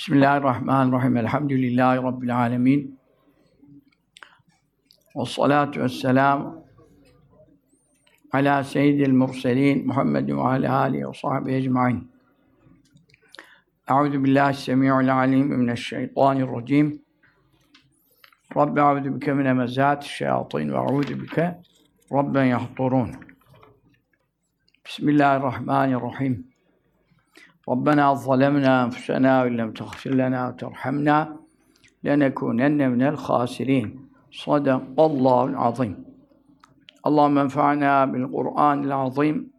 Bismillahirrahmanirrahim. Elhamdülillahi Rabbil alemin. Ve salatu ve selamu ala seyyidil murselin Muhammedin ve ala alihi ve sahbihi ecmain. Euzu billahi semi'ul alim mineşşeytanirracim. Rabbi euzu bike min hemezati şeyatin ve euzu bike Rabben yahturun. Bismillahirrahmanirrahim. ربنا ظلمنا أنفسنا وإن لم تغفر لنا وترحمنا لنكونن من الخاسرين صدق الله العظيم اللهم انفعنا بالقرآن العظيم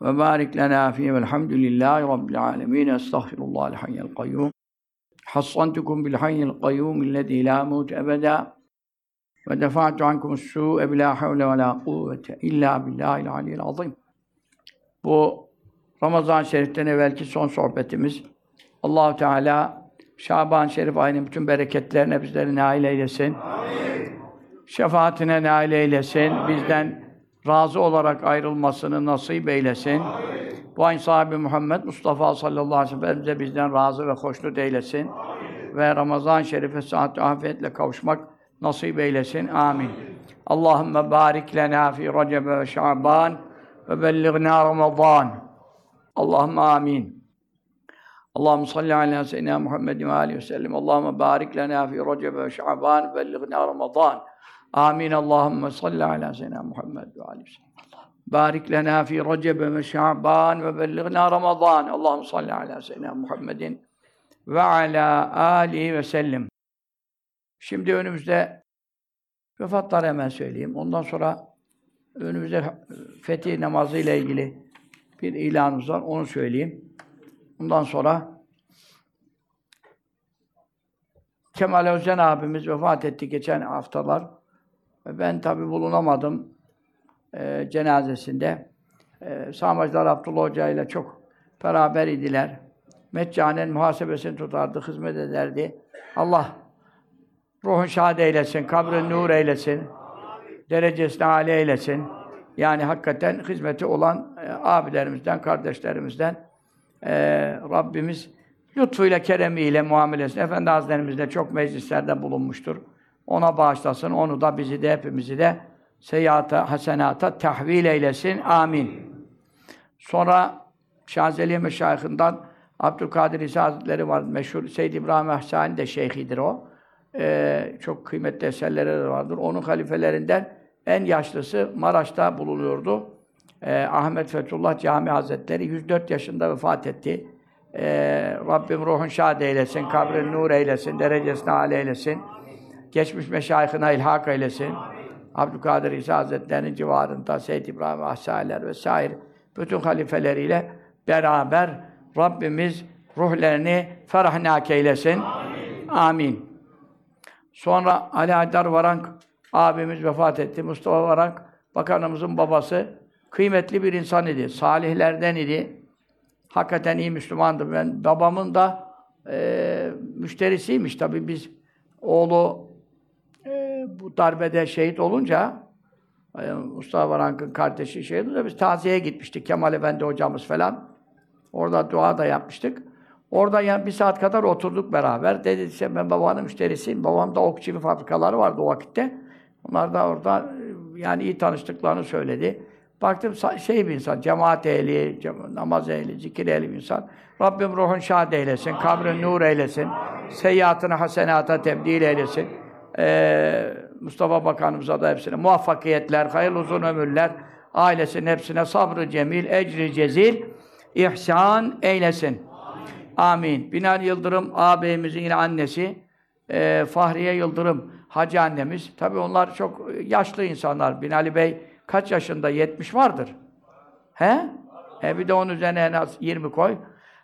وبارك لنا فيه والحمد لله رب العالمين استغفر الله الحي القيوم حصنتكم بالحي القيوم الذي لا موت أبدا ودفعت عنكم السوء بلا حول ولا قوة إلا بالله العلي العظيم Bu Ramazan-ı Şerif'ten evvelki son sohbetimiz. Allahu Teala Şaban Şerif ayının bütün bereketlerine bizleri nail eylesin. Amin. Şefaatine nail eylesin. Bizden razı olarak ayrılmasını nasip eylesin. Amin. Bu ayın sahibi Muhammed Mustafa sallallahu aleyhi ve sellem de bizden razı ve hoşnut eylesin. Amin. Ve Ramazan-ı Şerif'e saat afiyetle kavuşmak nasip eylesin. Amin. Allahümme barik lena fi Recep ve Şaban ve bellighna Ramazan. Allahümme amin. Allahümme salli ala seyyidina Muhammed ve aleyhi ve sellem. Allahümme barik lena fi Recep ve Şaban ve bellighna Ramazan. Amin. Allahümme salli ala seyyidina Muhammed ve aleyhi ve sellem. Barik lena fi Recep ve Şaban ve bellighna Ramazan. Allahümme salli ala seyyidina Muhammedin ve ala alihi ve. Şimdi önümüzde vefatları hemen söyleyeyim. Ondan sonra önümüzde fetih namazı ile ilgili bir ilanımız var, onu söyleyeyim. Ondan sonra Kemal Özen abimiz vefat etti geçen haftalar. Ben tabi bulunamadım e, cenazesinde. E, Sağmacılar Abdullah Hoca ile çok beraber idiler. Meccanen muhasebesini tutardı, hizmet ederdi. Allah ruhun şad eylesin, kabrin nur eylesin, derecesini âli eylesin. Yani hakikaten hizmeti olan e, abilerimizden, kardeşlerimizden e, Rabbimiz lütfuyla, keremiyle, muamelesine Efendi Hazretlerimiz de çok meclislerde bulunmuştur. Ona bağışlasın, onu da bizi de hepimizi de seyyata, hasenata tahvil eylesin. Amin. Sonra Şazeli Meşayihinden Abdülkadir İsa Hazretleri var. Meşhur Seyyid İbrahim Ehsani de şeyhidir o. Ee, çok kıymetli eserleri de vardır. Onun halifelerinden en yaşlısı Maraş'ta bulunuyordu. Ee, Ahmet Fethullah Cami Hazretleri 104 yaşında vefat etti. Ee, Rabbim ruhun şad eylesin, kabrin nur eylesin, derecesini âli eylesin. Geçmiş meşayihine ilhak eylesin. Abdülkadir İsa Hazretleri'nin civarında Seyyid İbrahim Ahsâler vesaire bütün halifeleriyle beraber Rabbimiz ruhlerini ferahnak eylesin. Amin. Amin. Sonra Ali Haydar Varank abimiz vefat etti. Mustafa Varank, bakanımızın babası, kıymetli bir insan idi. Salihlerden idi. Hakikaten iyi Müslümandı. Ben babamın da e, müşterisiymiş. Tabii biz oğlu e, bu darbede şehit olunca e, Mustafa Varank'ın kardeşi şehit olunca biz taziyeye gitmiştik. Kemal Efendi hocamız falan. Orada dua da yapmıştık. Orada yani bir saat kadar oturduk beraber. Dedi işte ben babanın müşterisiyim. Babam da ok çivi fabrikaları vardı o vakitte. Onlar da orada yani iyi tanıştıklarını söyledi. Baktım şey bir insan, cemaat ehli, namaz ehli, zikir ehli bir insan. Rabbim ruhun şad eylesin, kabrin nur eylesin, seyyiatını hasenata tebdil eylesin. Ee, Mustafa Bakanımıza da hepsine muvaffakiyetler, hayırlı uzun ömürler, ailesinin hepsine sabrı cemil, ecri cezil, ihsan eylesin. Amin. Binal Yıldırım ağabeyimizin yine annesi, e, Fahriye Yıldırım hacı annemiz. Tabii onlar çok yaşlı insanlar. Binali Bey kaç yaşında? 70 vardır. He? E bir de onun üzerine en az 20 koy.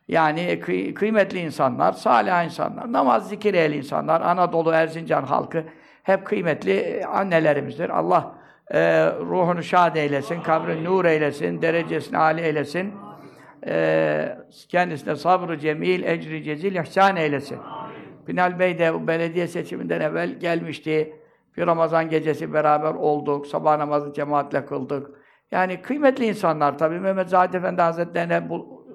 Yani kıy kıymetli insanlar, salih insanlar, namaz zikir ehli insanlar, Anadolu, Erzincan halkı hep kıymetli annelerimizdir. Allah e, ruhunu şad eylesin, kabrini nur eylesin, derecesini âli eylesin. E, kendisine sabrı cemil, ecri cezil, ihsan eylesin. Binal Bey de belediye seçiminden evvel gelmişti. Bir Ramazan gecesi beraber olduk. Sabah namazı cemaatle kıldık. Yani kıymetli insanlar tabii. Mehmet Zahid Efendi Hazretlerine bu,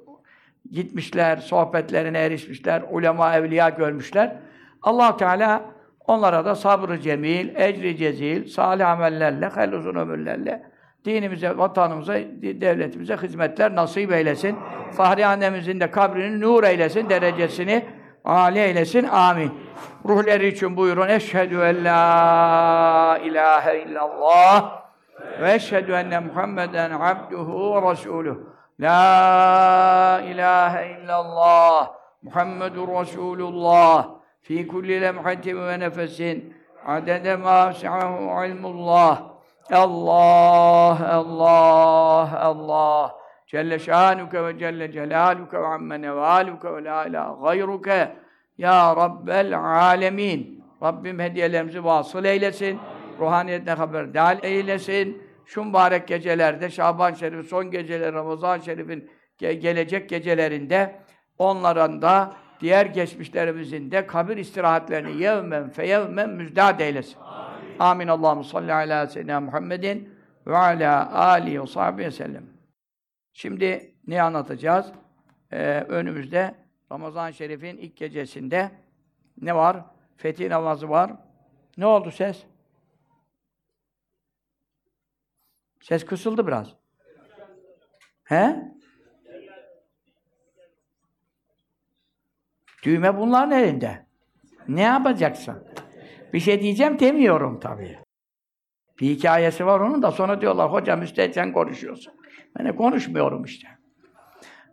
gitmişler, sohbetlerine erişmişler, ulema, evliya görmüşler. allah Teala onlara da sabrı cemil, ecri cezil, salih amellerle, hayırlı uzun ömürlerle dinimize, vatanımıza, devletimize hizmetler nasip eylesin. Fahri annemizin de kabrini nur eylesin, derecesini âli eylesin. Amin. Ruhları için buyurun. Eşhedü en la ilahe illallah ve eşhedü enne Muhammeden abduhu ve resuluh. La ilahe illallah Muhammedur Resulullah fi kulli lemhatin ve nefesin adede ma se'ahu ilmullah Allah, Allah, Allah Celle şanuke ve celle celaluke ve amme nevaluke ve la ilahe gayruke Ya Rabbel alemin Rabbim hediyelerimizi vasıl eylesin ruhaniyetine haberdar eylesin şu mübarek gecelerde, Şaban Şerif son geceleri, Ramazan Şerif'in ge gelecek gecelerinde onların da diğer geçmişlerimizin de kabir istirahatlerini yevmen feyevmen müjdat eylesin. Amin. Amin. Allahu salli ala seyyidina Muhammedin ve ala alihi ve sahbihi sellem. Şimdi ne anlatacağız? Ee, önümüzde Ramazan Şerif'in ilk gecesinde ne var? Fetih namazı var. Ne oldu ses? Ses kısıldı biraz. He? Düğme bunların elinde. Ne yapacaksın? Bir şey diyeceğim demiyorum tabii. Bir hikayesi var onun da sonra diyorlar hocam üstelik sen konuşuyorsun. De konuşmuyorum işte.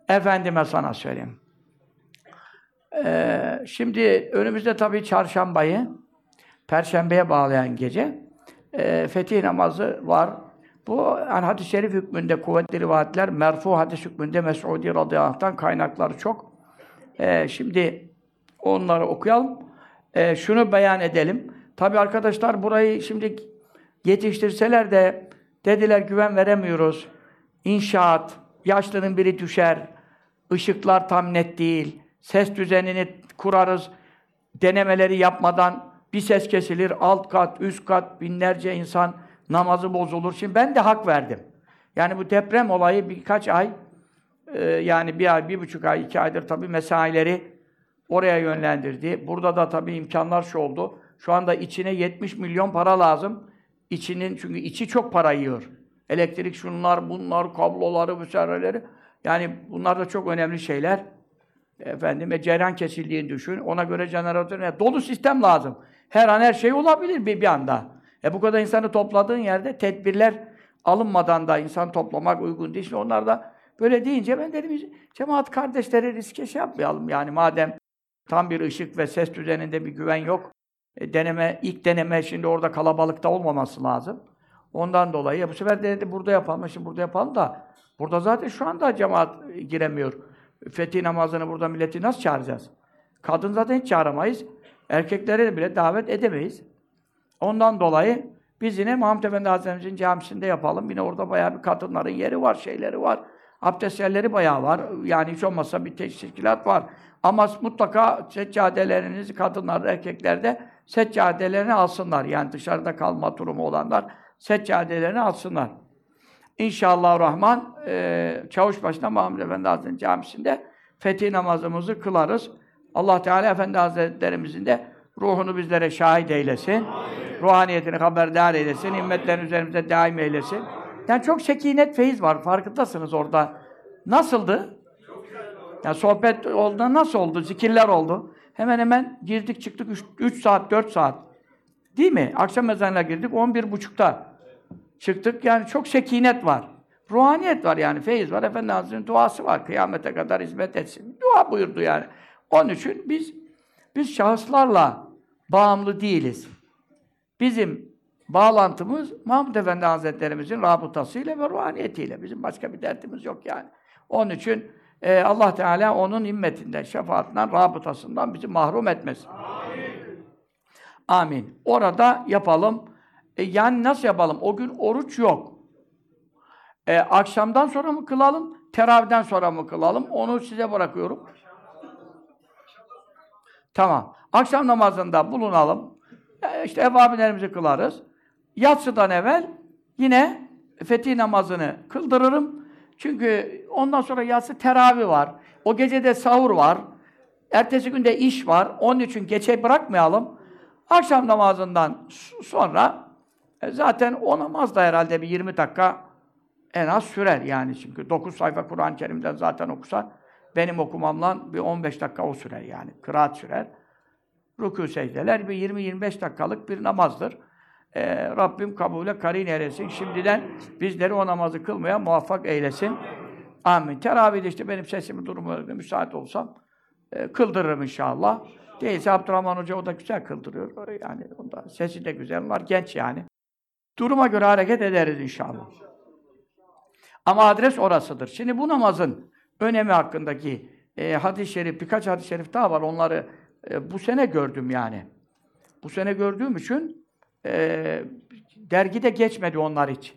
Efendime sana söyleyeyim. Ee, şimdi önümüzde tabii çarşambayı Perşembeye bağlayan gece e, fetih namazı var. Bu yani hadis-i şerif hükmünde kuvvetli rivayetler, merfu hadis hükmünde Mes'udi radıyallahu anh'tan kaynakları çok. Ee, şimdi onları okuyalım. Ee, şunu beyan edelim. Tabi arkadaşlar burayı şimdi yetiştirseler de dediler güven veremiyoruz. İnşaat, yaşlının biri düşer, ışıklar tam net değil, ses düzenini kurarız, denemeleri yapmadan bir ses kesilir, alt kat, üst kat, binlerce insan namazı bozulur. Şimdi ben de hak verdim. Yani bu deprem olayı birkaç ay, e, yani bir ay, bir buçuk ay, iki aydır tabii mesaileri oraya yönlendirdi. Burada da tabii imkanlar şu oldu. Şu anda içine 70 milyon para lazım. İçinin, çünkü içi çok para yiyor. Elektrik şunlar, bunlar, kabloları, vesaireleri. Yani bunlar da çok önemli şeyler. Efendim, e, cereyan kesildiğini düşün. Ona göre jeneratör, yani dolu sistem lazım. Her an her şey olabilir bir, bir anda. E bu kadar insanı topladığın yerde tedbirler alınmadan da insan toplamak uygun değil. Şimdi onlar da böyle deyince ben dedim cemaat kardeşleri riske şey yapmayalım yani madem tam bir ışık ve ses düzeninde bir güven yok. E, deneme, ilk deneme şimdi orada kalabalıkta olmaması lazım. Ondan dolayı bu sefer dedi burada yapalım, şimdi burada yapalım da burada zaten şu anda cemaat giremiyor. Fetih namazını burada milleti nasıl çağıracağız? Kadın zaten hiç çağıramayız. Erkekleri bile davet edemeyiz. Ondan dolayı biz yine Muhammed Efendi Hazretimizin camisinde yapalım. Yine orada bayağı bir kadınların yeri var, şeyleri var. Abdest yerleri bayağı var. Yani hiç olmazsa bir teşkilat var. Ama mutlaka seccadelerinizi kadınlar, erkeklerde seccadelerini alsınlar. Yani dışarıda kalma durumu olanlar seccadelerini alsınlar. İnşallah Rahman e, Çavuşbaşı'nda Muhammed Efendi Hazretleri camisinde fetih namazımızı kılarız. Allah Teala Efendi Hazretlerimizin de ruhunu bizlere şahit eylesin. Amin. Ruhaniyetini haberdar eylesin. Himmetlerini üzerimize daim eylesin. Yani çok sekinet, feyiz var. Farkındasınız orada. Nasıldı? Yani sohbet oldu, nasıl oldu? Zikirler oldu. Hemen hemen girdik çıktık 3 saat, 4 saat. Değil mi? Akşam ezanına girdik 11 buçukta çıktık. Yani çok sekinet var. Ruhaniyet var yani, feyiz var. Efendi Hazretleri'nin duası var. Kıyamete kadar hizmet etsin. Dua buyurdu yani. Onun için biz biz şahıslarla bağımlı değiliz. Bizim bağlantımız Mahmud Efendi Hazretlerimizin rabıtasıyla ve ruhaniyetiyle. Bizim başka bir dertimiz yok yani. Onun için e, Allah Teala onun himmetinden, şefaatinden, rabıtasından bizi mahrum etmesin. Amin. Amin. Orada yapalım. E, yani nasıl yapalım? O gün oruç yok. E, akşamdan sonra mı kılalım? Teravihden sonra mı kılalım? Onu size bırakıyorum. Tamam. Akşam namazında bulunalım. E, işte evabilerimizi kılarız. Yatsıdan evvel yine fetih namazını kıldırırım. Çünkü ondan sonra yatsı teravih var. O gece de sahur var. Ertesi günde iş var. Onun için geçe bırakmayalım. Akşam namazından sonra e, zaten o namaz da herhalde bir 20 dakika en az sürer yani çünkü 9 sayfa Kur'an-ı Kerim'den zaten okusan benim okumamla bir 15 dakika o sürer yani. Kıraat sürer. Rükû secdeler bir 20-25 dakikalık bir namazdır. Ee, Rabbim kabule karin eylesin. Şimdiden bizleri o namazı kılmaya muvaffak eylesin. Amin. Teravih'de işte benim sesimi durumu müsait olsam e, kıldırırım inşallah. Değilse Abdurrahman Hoca o da güzel kıldırıyor. Yani onda sesi de güzel var. Genç yani. Duruma göre hareket ederiz inşallah. Ama adres orasıdır. Şimdi bu namazın önemi hakkındaki e, hadis-i şerif, birkaç hadis-i şerif daha var. Onları e, bu sene gördüm yani. Bu sene gördüğüm için e, dergide geçmedi onlar hiç.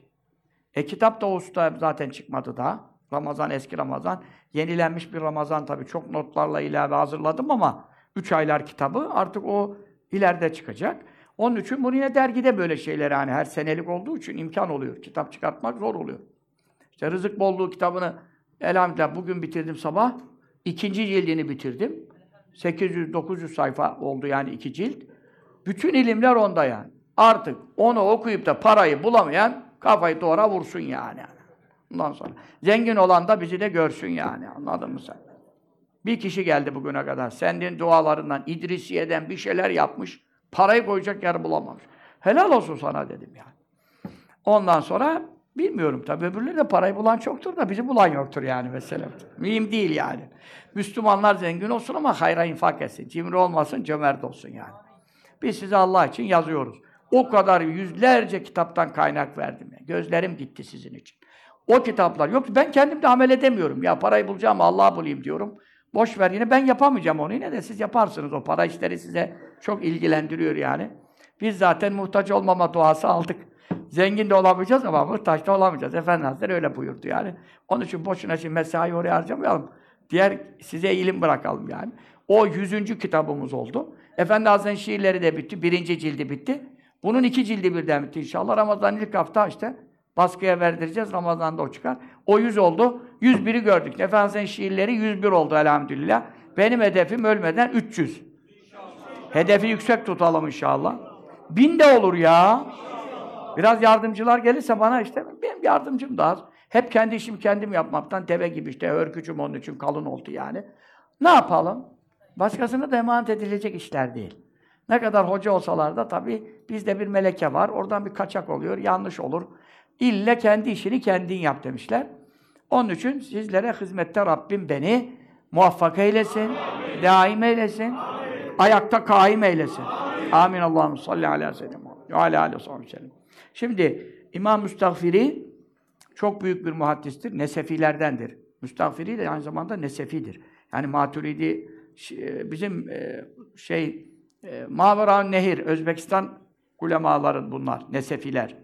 E kitap da usta zaten çıkmadı daha. Ramazan, eski Ramazan. Yenilenmiş bir Ramazan tabii. Çok notlarla ilave hazırladım ama üç aylar kitabı artık o ileride çıkacak. Onun için bunu yine dergide böyle şeyler yani her senelik olduğu için imkan oluyor. Kitap çıkartmak zor oluyor. İşte Rızık Bolluğu kitabını elhamdülillah bugün bitirdim sabah. İkinci cildini bitirdim. 800-900 sayfa oldu yani iki cilt. Bütün ilimler onda yani. Artık onu okuyup da parayı bulamayan kafayı doğra vursun yani. Ondan sonra. Zengin olan da bizi de görsün yani. Anladın mı sen? Bir kişi geldi bugüne kadar. Senin dualarından, İdrisiye'den bir şeyler yapmış. Parayı koyacak yer bulamamış. Helal olsun sana dedim yani. Ondan sonra bilmiyorum tabii öbürleri de parayı bulan çoktur da bizi bulan yoktur yani mesela. Mühim değil yani. Müslümanlar zengin olsun ama hayra infak etsin. Cimri olmasın, cömert olsun yani. Biz size Allah için yazıyoruz. O kadar yüzlerce kitaptan kaynak verdim. Yani. Gözlerim gitti sizin için. O kitaplar yok. Ben kendim de amel edemiyorum. Ya parayı bulacağım, Allah'a bulayım diyorum. Boş ver yine ben yapamayacağım onu. Yine de siz yaparsınız. O para işleri size çok ilgilendiriyor yani. Biz zaten muhtaç olmama duası aldık. Zengin de olamayacağız ama muhtaç da olamayacağız. Efendi Hazretleri öyle buyurdu yani. Onun için boşuna şimdi mesai oraya harcamayalım. Diğer size ilim bırakalım yani. O yüzüncü kitabımız oldu. Efendi Hazretleri'nin şiirleri de bitti. Birinci cildi bitti. Bunun iki cildi birden bitti inşallah. Ramazan ilk hafta işte baskıya verdireceğiz. Ramazan'da o çıkar. O yüz oldu. Yüz biri gördük. Efendimiz'in şiirleri yüz bir oldu elhamdülillah. Benim hedefim ölmeden 300. Hedefi yüksek tutalım inşallah. Bin de olur ya. Biraz yardımcılar gelirse bana işte benim yardımcım da az. Hep kendi işimi kendim yapmaktan deve gibi işte örgücüm onun için kalın oldu yani. Ne yapalım? Başkasına da emanet edilecek işler değil. Ne kadar hoca olsalar da tabii bizde bir meleke var. Oradan bir kaçak oluyor, yanlış olur. İlle kendi işini kendin yap demişler. Onun için sizlere hizmette Rabbim beni muvaffak eylesin, Amin. daim eylesin, Amin. ayakta kaim eylesin. Amin. Amin. Allah'ım salli ala seyyidina ve ala aleyhi sellem. Şimdi İmam Müstagfiri çok büyük bir muhaddistir. Nesefilerdendir. Müstagfiri de aynı zamanda Nesefidir. Yani Maturidi bizim e, şey e, Mavera Nehir, Özbekistan ulemaların bunlar, Nesefiler.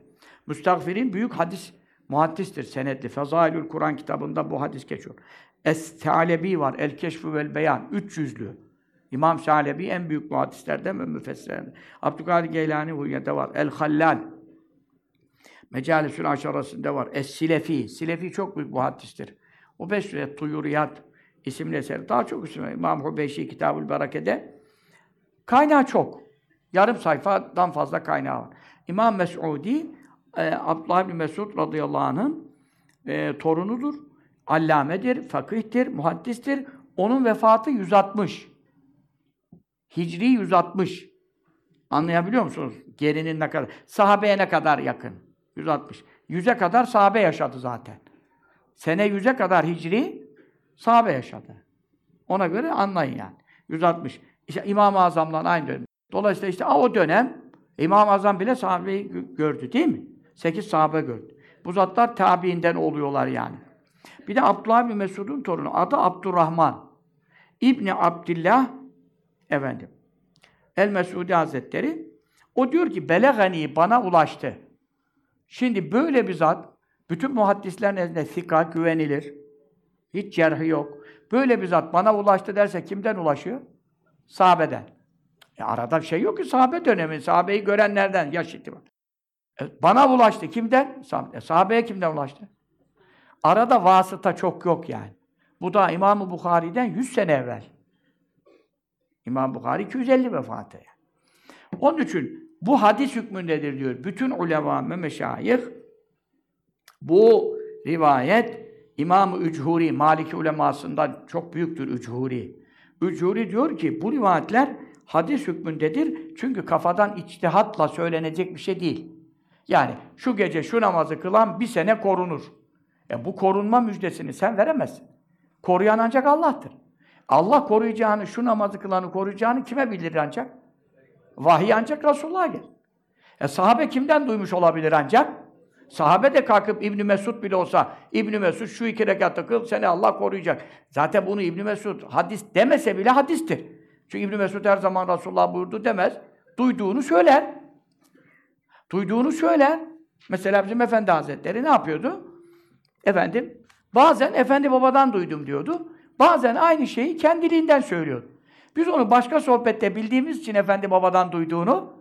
Müstagfirin büyük hadis muhaddistir, senetli. Fezailül Kur'an kitabında bu hadis geçiyor. Es-Talebi var, El-Keşfü vel Beyan, 300'lü. İmam Salebi en büyük muhaddislerden ve müfessirlerden. Abdülkadir Geylani Huyye'de var. El-Hallal. Mecalisül Aşarası'nda var. Es-Silefi. Silefi çok büyük muhaddistir. O beş süre Tuyuriyat isimli eser. Daha çok isim. İmam Hubeşi Kitabül Berake'de. Kaynağı çok. Yarım sayfadan fazla kaynağı var. İmam Mes'udi e, Abdullah bin Mesud radıyallahu anh'ın e, torunudur. Allamedir, fakihtir, muhaddistir. Onun vefatı 160. Hicri 160. Anlayabiliyor musunuz? Gerinin ne kadar? Sahabeye ne kadar yakın? 160. Yüze kadar sahabe yaşadı zaten. Sene yüze kadar hicri sahabe yaşadı. Ona göre anlayın yani. 160. İşte İmam-ı Azam'la aynı dönem. Dolayısıyla işte o dönem İmam-ı Azam bile sahabeyi gördü değil mi? Sekiz sahabe gördü. Bu zatlar tabiinden oluyorlar yani. Bir de Abdullah bin Mesud'un torunu. Adı Abdurrahman. İbni Abdillah efendim. El Mesudi Hazretleri o diyor ki belegani bana ulaştı. Şimdi böyle bir zat bütün muhaddislerin nezdinde sika güvenilir. Hiç cerhi yok. Böyle bir zat bana ulaştı derse kimden ulaşıyor? Sahabeden. E arada bir şey yok ki sahabe dönemi. Sahabeyi görenlerden yaş itibariyle. E, bana ulaştı. Kimden? E, sahabeye kimden ulaştı? Arada vasıta çok yok yani. Bu da İmam-ı Bukhari'den 100 sene evvel. İmam Bukhari 250 vefatı. Yani. Onun için bu hadis hükmündedir diyor. Bütün ulema ve meşayih bu rivayet İmam-ı Üchuri, Maliki ulemasından çok büyüktür Üchuri. Üchuri diyor ki bu rivayetler hadis hükmündedir. Çünkü kafadan içtihatla söylenecek bir şey değil. Yani şu gece şu namazı kılan bir sene korunur. E bu korunma müjdesini sen veremezsin. Koruyan ancak Allah'tır. Allah koruyacağını, şu namazı kılanı koruyacağını kime bildirir ancak? Vahiy ancak Resulullah'a gelir. E sahabe kimden duymuş olabilir ancak? Sahabe de kalkıp İbn Mesud bile olsa İbn Mesud şu iki rekatta kıl seni Allah koruyacak. Zaten bunu İbn Mesud hadis demese bile hadistir. Çünkü İbn Mesud her zaman Resulullah buyurdu demez. Duyduğunu söyler. Duyduğunu söyler. Mesela bizim Efendi Hazretleri ne yapıyordu? Efendim, bazen Efendi babadan duydum diyordu. Bazen aynı şeyi kendiliğinden söylüyordu. Biz onu başka sohbette bildiğimiz için Efendi babadan duyduğunu,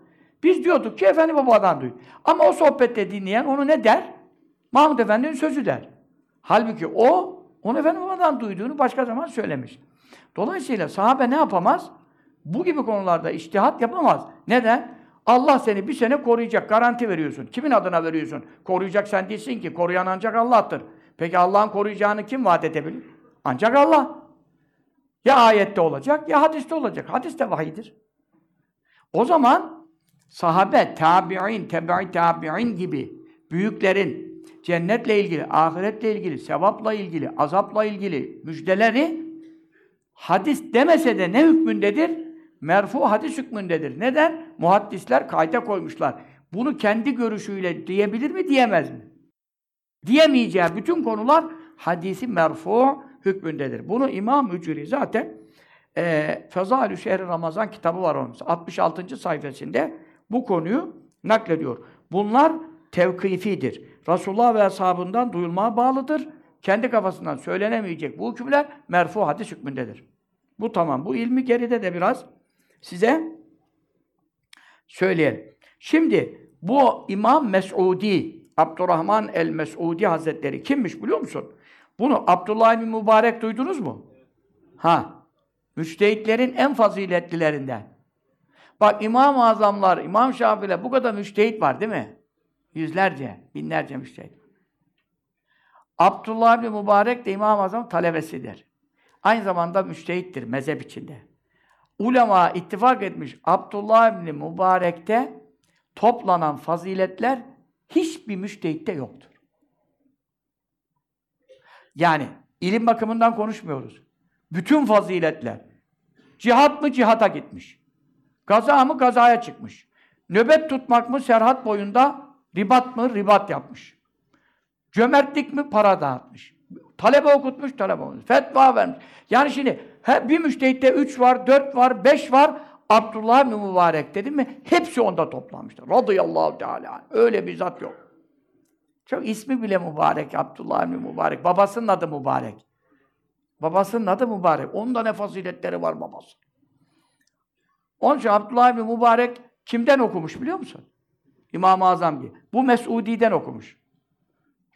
biz diyorduk ki Efendi babadan duyduk. Ama o sohbette dinleyen onu ne der? Mahmud Efendi'nin sözü der. Halbuki o, onu Efendi babadan duyduğunu başka zaman söylemiş. Dolayısıyla sahabe ne yapamaz? Bu gibi konularda iştihat yapamaz. Neden? Allah seni bir sene koruyacak, garanti veriyorsun. Kimin adına veriyorsun? Koruyacak sen değilsin ki, koruyan ancak Allah'tır. Peki Allah'ın koruyacağını kim vaat edebilir? Ancak Allah. Ya ayette olacak, ya hadiste olacak. Hadis de vahidir. O zaman sahabe, tabi'in, tebe'i tabi'in gibi büyüklerin cennetle ilgili, ahiretle ilgili, sevapla ilgili, azapla ilgili müjdeleri hadis demese de ne hükmündedir? Merfu hadis hükmündedir. Neden? Muhaddisler kayda koymuşlar. Bunu kendi görüşüyle diyebilir mi, diyemez mi? Diyemeyeceği bütün konular hadisi merfu hükmündedir. Bunu İmam Mücri zaten e, Fezalü Şehri Ramazan kitabı var onun. 66. sayfasında bu konuyu naklediyor. Bunlar tevkifidir. Resulullah ve ashabından duyulmaya bağlıdır. Kendi kafasından söylenemeyecek bu hükümler merfu hadis hükmündedir. Bu tamam. Bu ilmi geride de biraz size söyleyelim. Şimdi bu İmam Mes'udi, Abdurrahman el-Mes'udi Hazretleri kimmiş biliyor musun? Bunu Abdullah bin Mübarek duydunuz mu? Ha. Müçtehitlerin en faziletlilerinden. Bak İmam-ı Azamlar, İmam Şafii'le bu kadar müçtehit var değil mi? Yüzlerce, binlerce müçtehit. Abdullah bin Mübarek de İmam-ı Azam talebesidir. Aynı zamanda müçtehittir mezhep içinde. Ulema ittifak etmiş Abdullah bin Mübarek'te toplanan faziletler hiçbir müştehitte yoktur. Yani ilim bakımından konuşmuyoruz. Bütün faziletler. Cihat mı cihata gitmiş. Gaza mı gazaya çıkmış. Nöbet tutmak mı serhat boyunda ribat mı ribat yapmış. Cömertlik mi para dağıtmış. Talebe okutmuş, talebe okutmuş. Fetva vermiş. Yani şimdi he, bir müştehitte üç var, dört var, beş var. Abdullah bin Mübarek dedim mi? Hepsi onda toplanmıştır. Radıyallahu teala. Öyle bir zat yok. Çok ismi bile mübarek. Abdullah bin Mübarek. Babasının adı mübarek. Babasının adı mübarek. Onda ne faziletleri var babası. Onun için Abdullah bin Mübarek kimden okumuş biliyor musun? İmam-ı Azam gibi. Bu Mes'udi'den okumuş.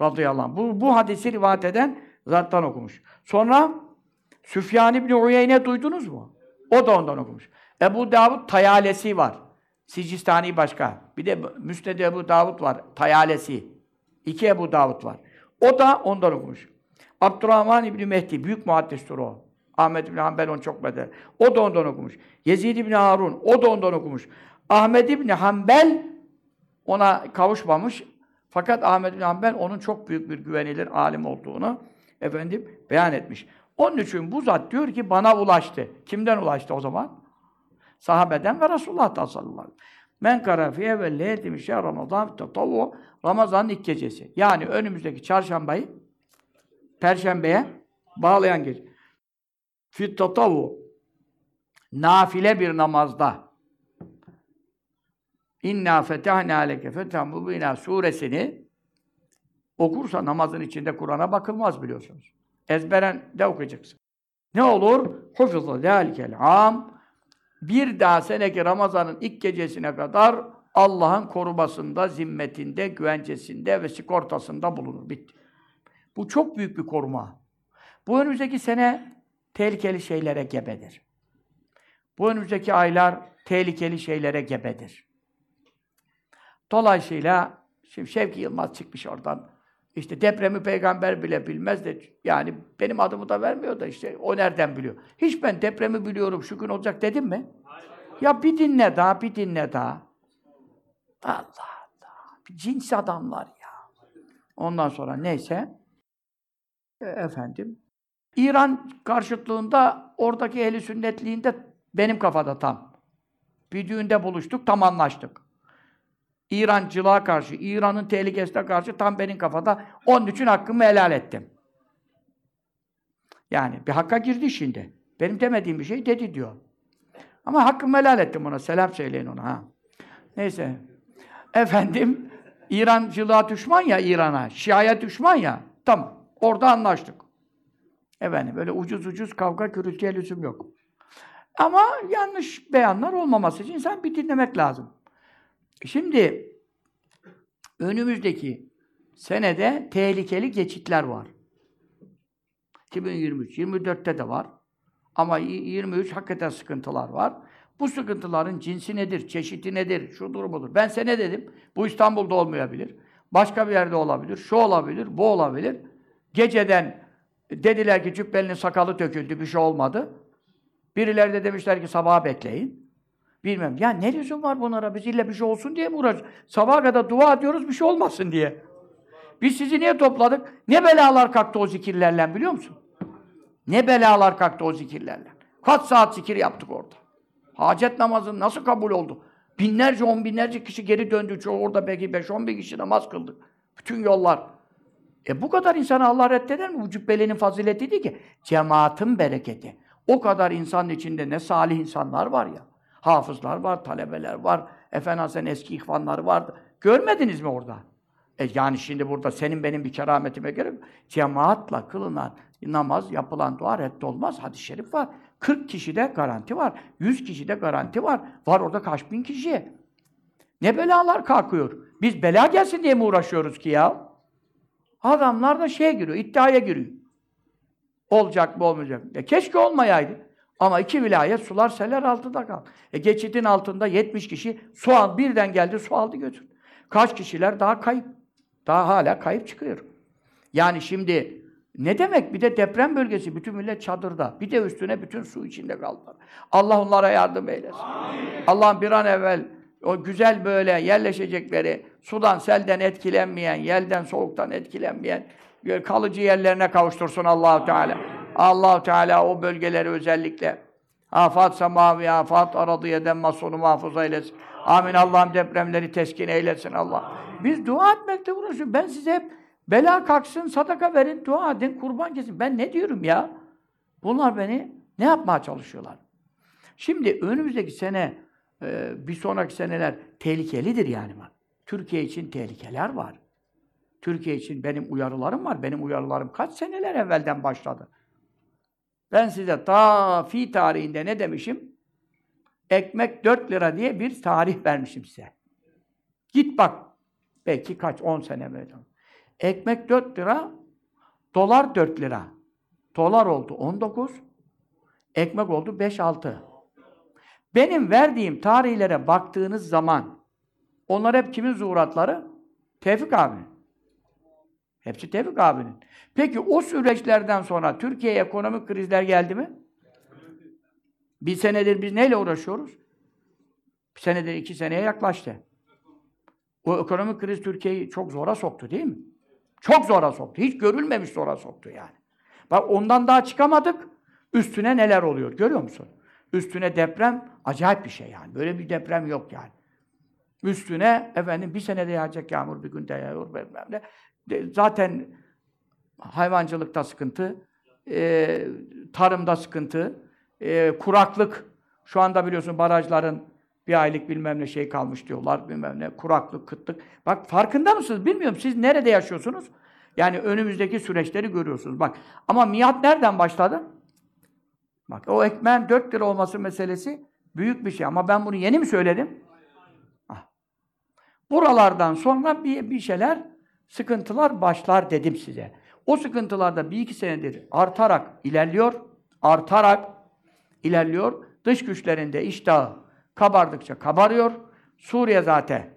Radıyallahu anh. Bu, bu hadisi rivayet eden zattan okumuş. Sonra Süfyan İbni Uyeyne duydunuz mu? O da ondan okumuş. Ebu Davud Tayalesi var. Sicistani başka. Bir de Müsned Ebu Davud var. Tayalesi. İki Ebu Davud var. O da ondan okumuş. Abdurrahman İbni Mehdi, büyük muhaddistir o. Ahmet İbni Hanbel onu çok beter. O da ondan okumuş. Yezid İbni Harun, o da ondan okumuş. Ahmet İbni Hanbel ona kavuşmamış. Fakat Ahmet İbni Hanbel onun çok büyük bir güvenilir alim olduğunu efendim beyan etmiş. Onun için bu zat diyor ki bana ulaştı. Kimden ulaştı o zaman? Sahabeden ve Resulullah'tan sallallahu aleyhi ve sellem. Men kara fi evvel leyleti şehr Ramazan tatavvu Ramazan'ın ilk gecesi. Yani önümüzdeki çarşambayı perşembeye bağlayan gece. Fi tatavvu nafile bir namazda İnna fetahna leke fethan mubina suresini okursa namazın içinde Kur'an'a bakılmaz biliyorsunuz. Ezberen de okuyacaksın. Ne olur? Hufizâ zâlikel am bir daha seneki Ramazan'ın ilk gecesine kadar Allah'ın korumasında, zimmetinde, güvencesinde ve sigortasında bulunur. Bitti. Bu çok büyük bir koruma. Bu önümüzdeki sene tehlikeli şeylere gebedir. Bu önümüzdeki aylar tehlikeli şeylere gebedir. Dolayısıyla şimdi Şevki Yılmaz çıkmış oradan. İşte depremi peygamber bile bilmez de yani benim adımı da vermiyor da işte o nereden biliyor? Hiç ben depremi biliyorum şu gün olacak dedim mi? Ya bir dinle daha, bir dinle daha. Allah Allah. Bir cins adamlar ya. Ondan sonra neyse. E, efendim. İran karşıtlığında oradaki ehli sünnetliğinde benim kafada tam. Bir düğünde buluştuk, tam anlaştık. İrancılığa karşı, İran'ın tehlikesine karşı tam benim kafada. Onun için hakkımı helal ettim. Yani bir hakka girdi şimdi. Benim demediğim bir şey dedi diyor. Ama hakkımı helal ettim ona. Selam söyleyin ona. Ha. Neyse. Efendim, İrancılığa düşman ya İran'a. Şia'ya düşman ya. Tamam. Orada anlaştık. Efendim, böyle ucuz ucuz kavga gürültüye lüzum yok. Ama yanlış beyanlar olmaması için insan bir dinlemek lazım. Şimdi önümüzdeki senede tehlikeli geçitler var. 2023, 24'te de var. Ama 23 hakikaten sıkıntılar var. Bu sıkıntıların cinsi nedir, çeşidi nedir, şudur budur. Ben sene dedim, bu İstanbul'da olmayabilir. Başka bir yerde olabilir, şu olabilir, bu olabilir. Geceden dediler ki cübbelinin sakalı döküldü, bir şey olmadı. Birileri de demişler ki sabaha bekleyin. Bilmem. Ya ne lüzum var bunlara? Biz illa bir şey olsun diye mi uğraşıyoruz? Sabaha kadar dua ediyoruz bir şey olmasın diye. Biz sizi niye topladık? Ne belalar kalktı o zikirlerle biliyor musun? Ne belalar kalktı o zikirlerle. Kaç saat zikir yaptık orada. Hacet namazı nasıl kabul oldu? Binlerce, on binlerce kişi geri döndü. Çoğu orada belki beş, on bin kişi namaz kıldık. Bütün yollar. E bu kadar insanı Allah reddeder mi? Bu cübbelinin fazileti değil ki. Cemaatin bereketi. O kadar insanın içinde ne salih insanlar var ya. Hafızlar var, talebeler var. Efendim Hasan eski ihvanlar vardı. Görmediniz mi orada? E yani şimdi burada senin benim bir kerametime göre cemaatla kılınan namaz, yapılan dua reddolmaz. Hadis-i şerif var. 40 kişide garanti var. 100 kişide garanti var. Var orada kaç bin kişi. Ne belalar kalkıyor. Biz bela gelsin diye mi uğraşıyoruz ki ya? Adamlar da şeye giriyor, iddiaya giriyor. Olacak mı olmayacak mı? Ya keşke olmayaydı. Ama iki vilayet sular seller altında kaldı. E geçidin altında 70 kişi su al, birden geldi su aldı götürdü. Kaç kişiler daha kayıp. Daha hala kayıp çıkıyor. Yani şimdi ne demek? Bir de deprem bölgesi, bütün millet çadırda. Bir de üstüne bütün su içinde kaldılar. Allah onlara yardım eylesin. Allah bir an evvel o güzel böyle yerleşecekleri, sudan, selden etkilenmeyen, yelden, soğuktan etkilenmeyen kalıcı yerlerine kavuştursun Allahu Teala. Allahu Teala o bölgeleri özellikle afat semavi, afat aradiyeden masonu muhafaza eylesin. Amin. Allah'ım depremleri teskin eylesin Allah. Biz dua etmekte uğraşıyoruz. Ben size hep bela kalksın, sadaka verin, dua edin, kurban kesin. Ben ne diyorum ya? Bunlar beni ne yapmaya çalışıyorlar? Şimdi önümüzdeki sene, e, bir sonraki seneler tehlikelidir yani. Türkiye için tehlikeler var. Türkiye için benim uyarılarım var. Benim uyarılarım kaç seneler evvelden başladı. Ben size ta fi tarihinde ne demişim? Ekmek 4 lira diye bir tarih vermişim size. Git bak. Belki kaç, 10 sene böyle. Ekmek 4 lira, dolar 4 lira. Dolar oldu 19, ekmek oldu 5-6. Benim verdiğim tarihlere baktığınız zaman, onlar hep kimin zuhuratları? Tevfik abi. Hepsi Tevfik abinin. Peki o süreçlerden sonra Türkiye'ye ekonomik krizler geldi mi? Bir senedir biz neyle uğraşıyoruz? Bir senedir iki seneye yaklaştı. O ekonomik kriz Türkiye'yi çok zora soktu değil mi? Çok zora soktu. Hiç görülmemiş zora soktu yani. Bak ondan daha çıkamadık. Üstüne neler oluyor görüyor musun? Üstüne deprem acayip bir şey yani. Böyle bir deprem yok yani. Üstüne efendim bir senede yağacak yağmur bir günde yağıyor bilmem ne. Zaten hayvancılıkta sıkıntı, e, tarımda sıkıntı, e, kuraklık. Şu anda biliyorsun barajların bir aylık bilmem ne şey kalmış diyorlar, bilmem ne, kuraklık, kıtlık. Bak farkında mısınız? Bilmiyorum. Siz nerede yaşıyorsunuz? Yani önümüzdeki süreçleri görüyorsunuz. Bak ama miat nereden başladı? Bak o ekmeğin 4 lira olması meselesi büyük bir şey. Ama ben bunu yeni mi söyledim? Ah. Buralardan sonra bir, bir şeyler, sıkıntılar başlar dedim size. O sıkıntılarda bir iki senedir artarak ilerliyor, artarak ilerliyor. Dış güçlerinde iştahı kabardıkça kabarıyor. Suriye zaten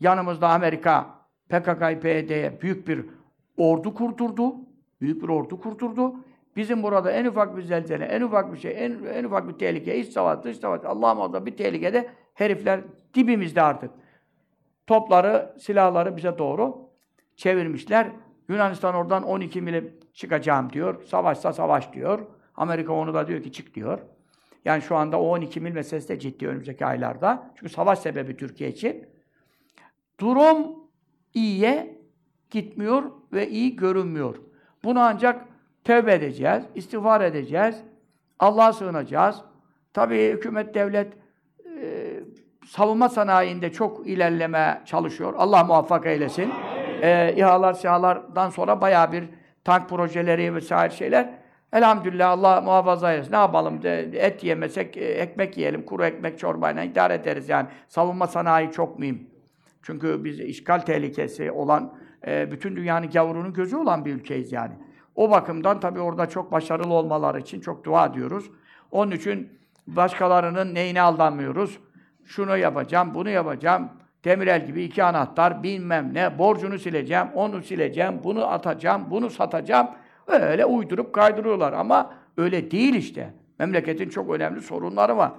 yanımızda Amerika PKK, PYD'ye büyük bir ordu kurdurdu. Büyük bir ordu kurdurdu. Bizim burada en ufak bir zelzele, en ufak bir şey, en, en ufak bir tehlike, iç savaş, dış savaş, Allah muhafaza bir tehlikede herifler dibimizde artık. Topları, silahları bize doğru çevirmişler. Yunanistan oradan 12 mile çıkacağım diyor. Savaşsa savaş diyor. Amerika onu da diyor ki çık diyor. Yani şu anda o 12 mil meselesi de ciddi önümüzdeki aylarda. Çünkü savaş sebebi Türkiye için. Durum iyiye gitmiyor ve iyi görünmüyor. Bunu ancak tövbe edeceğiz, istiğfar edeceğiz, Allah'a sığınacağız. Tabii hükümet, devlet e, savunma sanayinde çok ilerleme çalışıyor. Allah muvaffak eylesin. E, İHA'lar, SİHA'lardan sonra bayağı bir tank projeleri vesaire şeyler. Elhamdülillah Allah muhafaza eylesin. Ne yapalım? De, et yemesek e, ekmek yiyelim. Kuru ekmek çorbayla idare ederiz yani. Savunma sanayi çok mühim. Çünkü biz işgal tehlikesi olan, e, bütün dünyanın gavurunun gözü olan bir ülkeyiz yani. O bakımdan tabii orada çok başarılı olmaları için çok dua ediyoruz. Onun için başkalarının neyine aldanmıyoruz. Şunu yapacağım, bunu yapacağım. Demirel gibi iki anahtar, bilmem ne, borcunu sileceğim, onu sileceğim, bunu atacağım, bunu satacağım. Öyle uydurup kaydırıyorlar ama öyle değil işte. Memleketin çok önemli sorunları var.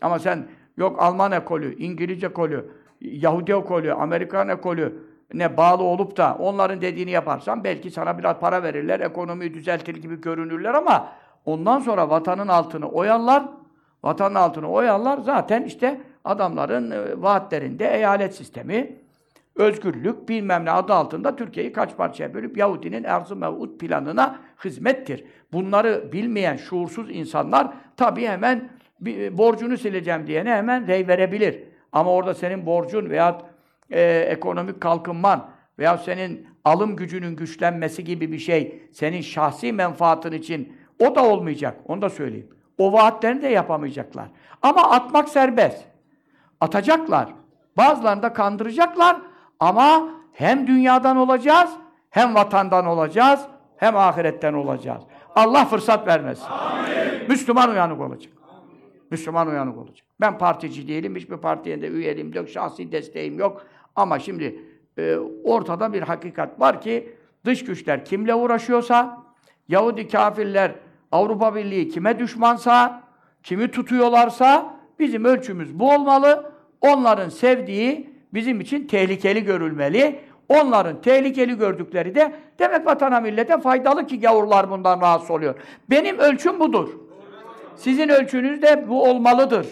Ama sen yok Alman ekolü, İngilizce ekolü, Yahudi ekolü, Amerikan ekolü ne bağlı olup da onların dediğini yaparsan belki sana biraz para verirler, ekonomiyi düzeltir gibi görünürler ama ondan sonra vatanın altını oyarlar, vatanın altını oyarlar zaten işte adamların e, vaatlerinde eyalet sistemi, özgürlük bilmem ne adı altında Türkiye'yi kaç parçaya bölüp Yahudinin erz-ı mev'ud planına hizmettir. Bunları bilmeyen şuursuz insanlar tabii hemen bir, borcunu sileceğim diyene hemen rey verebilir. Ama orada senin borcun veya e, ekonomik kalkınman veya senin alım gücünün güçlenmesi gibi bir şey senin şahsi menfaatın için o da olmayacak. Onu da söyleyeyim. O vaatlerini de yapamayacaklar. Ama atmak serbest. Atacaklar. Bazılarını da kandıracaklar ama hem dünyadan olacağız, hem vatandan olacağız, hem ahiretten olacağız. Allah fırsat vermesin. Amin. Müslüman uyanık olacak. Müslüman uyanık olacak. Ben partici değilim, hiçbir partiye de üyeliğim yok, şahsi desteğim yok. Ama şimdi e, ortada bir hakikat var ki dış güçler kimle uğraşıyorsa, Yahudi kafirler, Avrupa Birliği kime düşmansa, kimi tutuyorlarsa bizim ölçümüz bu olmalı. Onların sevdiği bizim için tehlikeli görülmeli. Onların tehlikeli gördükleri de demek vatana millete faydalı ki gavurlar bundan rahatsız oluyor. Benim ölçüm budur. Sizin ölçünüz de bu olmalıdır.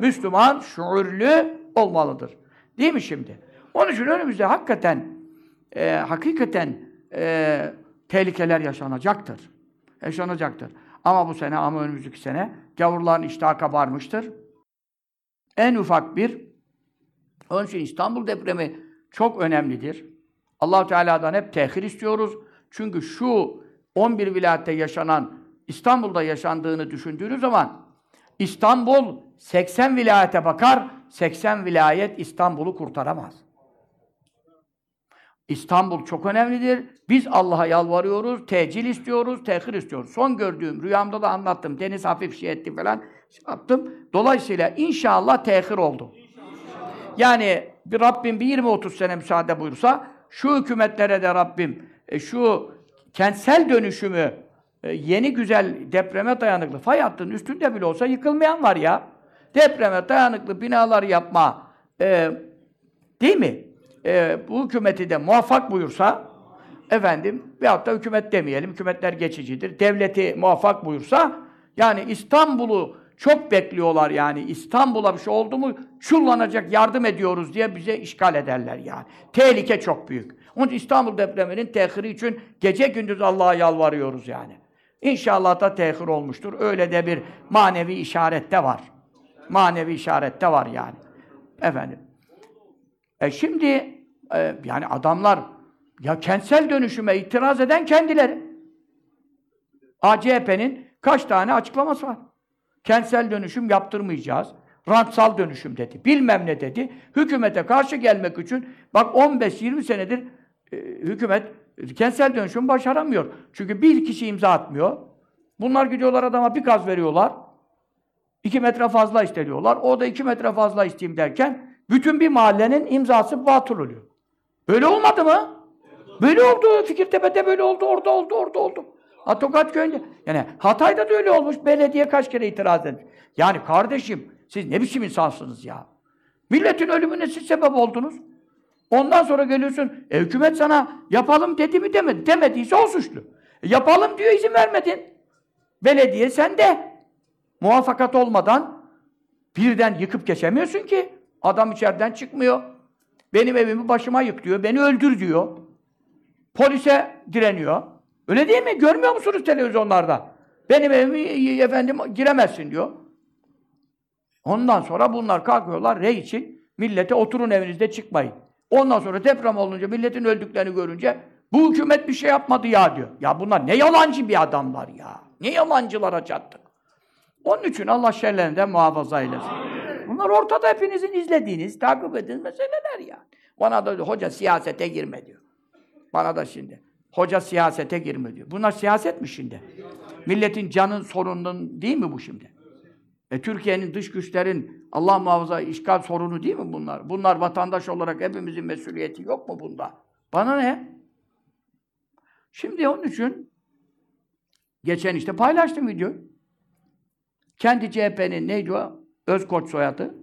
Müslüman şuurlu olmalıdır. Değil mi şimdi? Onun için önümüzde hakikaten e, hakikaten e, tehlikeler yaşanacaktır. Yaşanacaktır. Ama bu sene ama önümüzdeki sene gavurların iştahı kabarmıştır. En ufak bir onun için İstanbul depremi çok önemlidir. allah Teala'dan hep tehir istiyoruz. Çünkü şu 11 vilayette yaşanan, İstanbul'da yaşandığını düşündüğünüz zaman İstanbul 80 vilayete bakar, 80 vilayet İstanbul'u kurtaramaz. İstanbul çok önemlidir. Biz Allah'a yalvarıyoruz, tecil istiyoruz, tehir istiyoruz. Son gördüğüm, rüyamda da anlattım. Deniz hafif şey etti falan. Yaptım. Dolayısıyla inşallah tehir oldu. Yani bir Rabbim bir 20-30 sene müsaade buyursa, şu hükümetlere de Rabbim e, şu kentsel dönüşümü e, yeni güzel depreme dayanıklı fay hattının üstünde bile olsa yıkılmayan var ya. Depreme dayanıklı binalar yapma e, değil mi? E, bu hükümeti de muvaffak buyursa efendim veyahut da hükümet demeyelim, hükümetler geçicidir. Devleti muvaffak buyursa yani İstanbul'u çok bekliyorlar yani. İstanbul'a bir şey oldu mu çullanacak yardım ediyoruz diye bize işgal ederler yani. Tehlike çok büyük. Onun için İstanbul depreminin tehiri için gece gündüz Allah'a yalvarıyoruz yani. İnşallah da tehir olmuştur. Öyle de bir manevi işarette var. Manevi işarette var yani. Efendim. E şimdi e, yani adamlar ya kentsel dönüşüme itiraz eden kendileri. ACHP'nin kaç tane açıklaması var? Kentsel dönüşüm yaptırmayacağız. Rantsal dönüşüm dedi. Bilmem ne dedi. Hükümete karşı gelmek için bak 15-20 senedir e, hükümet Kentsel dönüşüm başaramıyor. Çünkü bir kişi imza atmıyor. Bunlar gidiyorlar adama bir gaz veriyorlar. İki metre fazla isteniyorlar. O da iki metre fazla isteyeyim derken bütün bir mahallenin imzası batıl oluyor. Böyle olmadı mı? Böyle oldu. Fikirtepe'de böyle oldu. Orada oldu. Orada oldu. Ha Tokat köyünde. Yani Hatay'da da öyle olmuş. Belediye kaç kere itiraz etmiş. Yani kardeşim siz ne biçim insansınız ya? Milletin ölümüne siz sebep oldunuz. Ondan sonra geliyorsun, e, hükümet sana yapalım dedi mi demedi. Demediyse o suçlu. E, yapalım diyor, izin vermedin. Belediye sende. Muvaffakat olmadan birden yıkıp geçemiyorsun ki. Adam içeriden çıkmıyor. Benim evimi başıma yık diyor, beni öldür diyor. Polise direniyor. Öyle değil mi? Görmüyor musunuz televizyonlarda? Benim evimi efendim giremezsin diyor. Ondan sonra bunlar kalkıyorlar rey için millete oturun evinizde çıkmayın. Ondan sonra deprem olunca milletin öldüklerini görünce bu hükümet bir şey yapmadı ya diyor. Ya bunlar ne yalancı bir adamlar ya. Ne yalancılara çattık. Onun için Allah şerlerinden muhafaza eylesin. Bunlar ortada hepinizin izlediğiniz, takip ettiğiniz meseleler ya. Bana da hoca siyasete girme diyor. Bana da şimdi. Hoca siyasete girme diyor. Bunlar siyaset mi şimdi? Milletin canın sorunun değil mi bu şimdi? E, Türkiye'nin dış güçlerin Allah muhafaza işgal sorunu değil mi bunlar? Bunlar vatandaş olarak hepimizin mesuliyeti yok mu bunda? Bana ne? Şimdi onun için geçen işte paylaştım video. Kendi CHP'nin neydi o? Özkoç soyadı.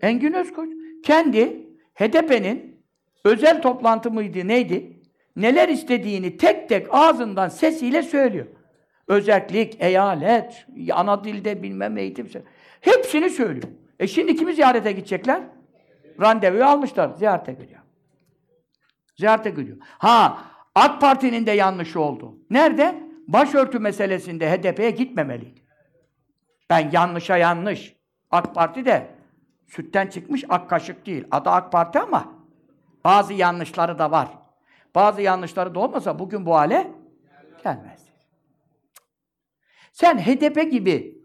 Engin Özkoç. Kendi HDP'nin özel toplantı mıydı neydi? Neler istediğini tek tek ağzından sesiyle söylüyor. Özellik, eyalet, ana dilde bilmem eğitim. Hepsini söylüyor. E şimdi kimi ziyarete gidecekler? Randevuyu almışlar. Ziyarete gidiyor. Ziyarete gidiyor. Ha, AK Parti'nin de yanlışı oldu. Nerede? Başörtü meselesinde HDP'ye gitmemeliydi. Ben yanlışa yanlış. AK Parti de sütten çıkmış ak kaşık değil. Adı AK Parti ama bazı yanlışları da var. Bazı yanlışları da olmasa bugün bu hale gelmez. Sen HDP gibi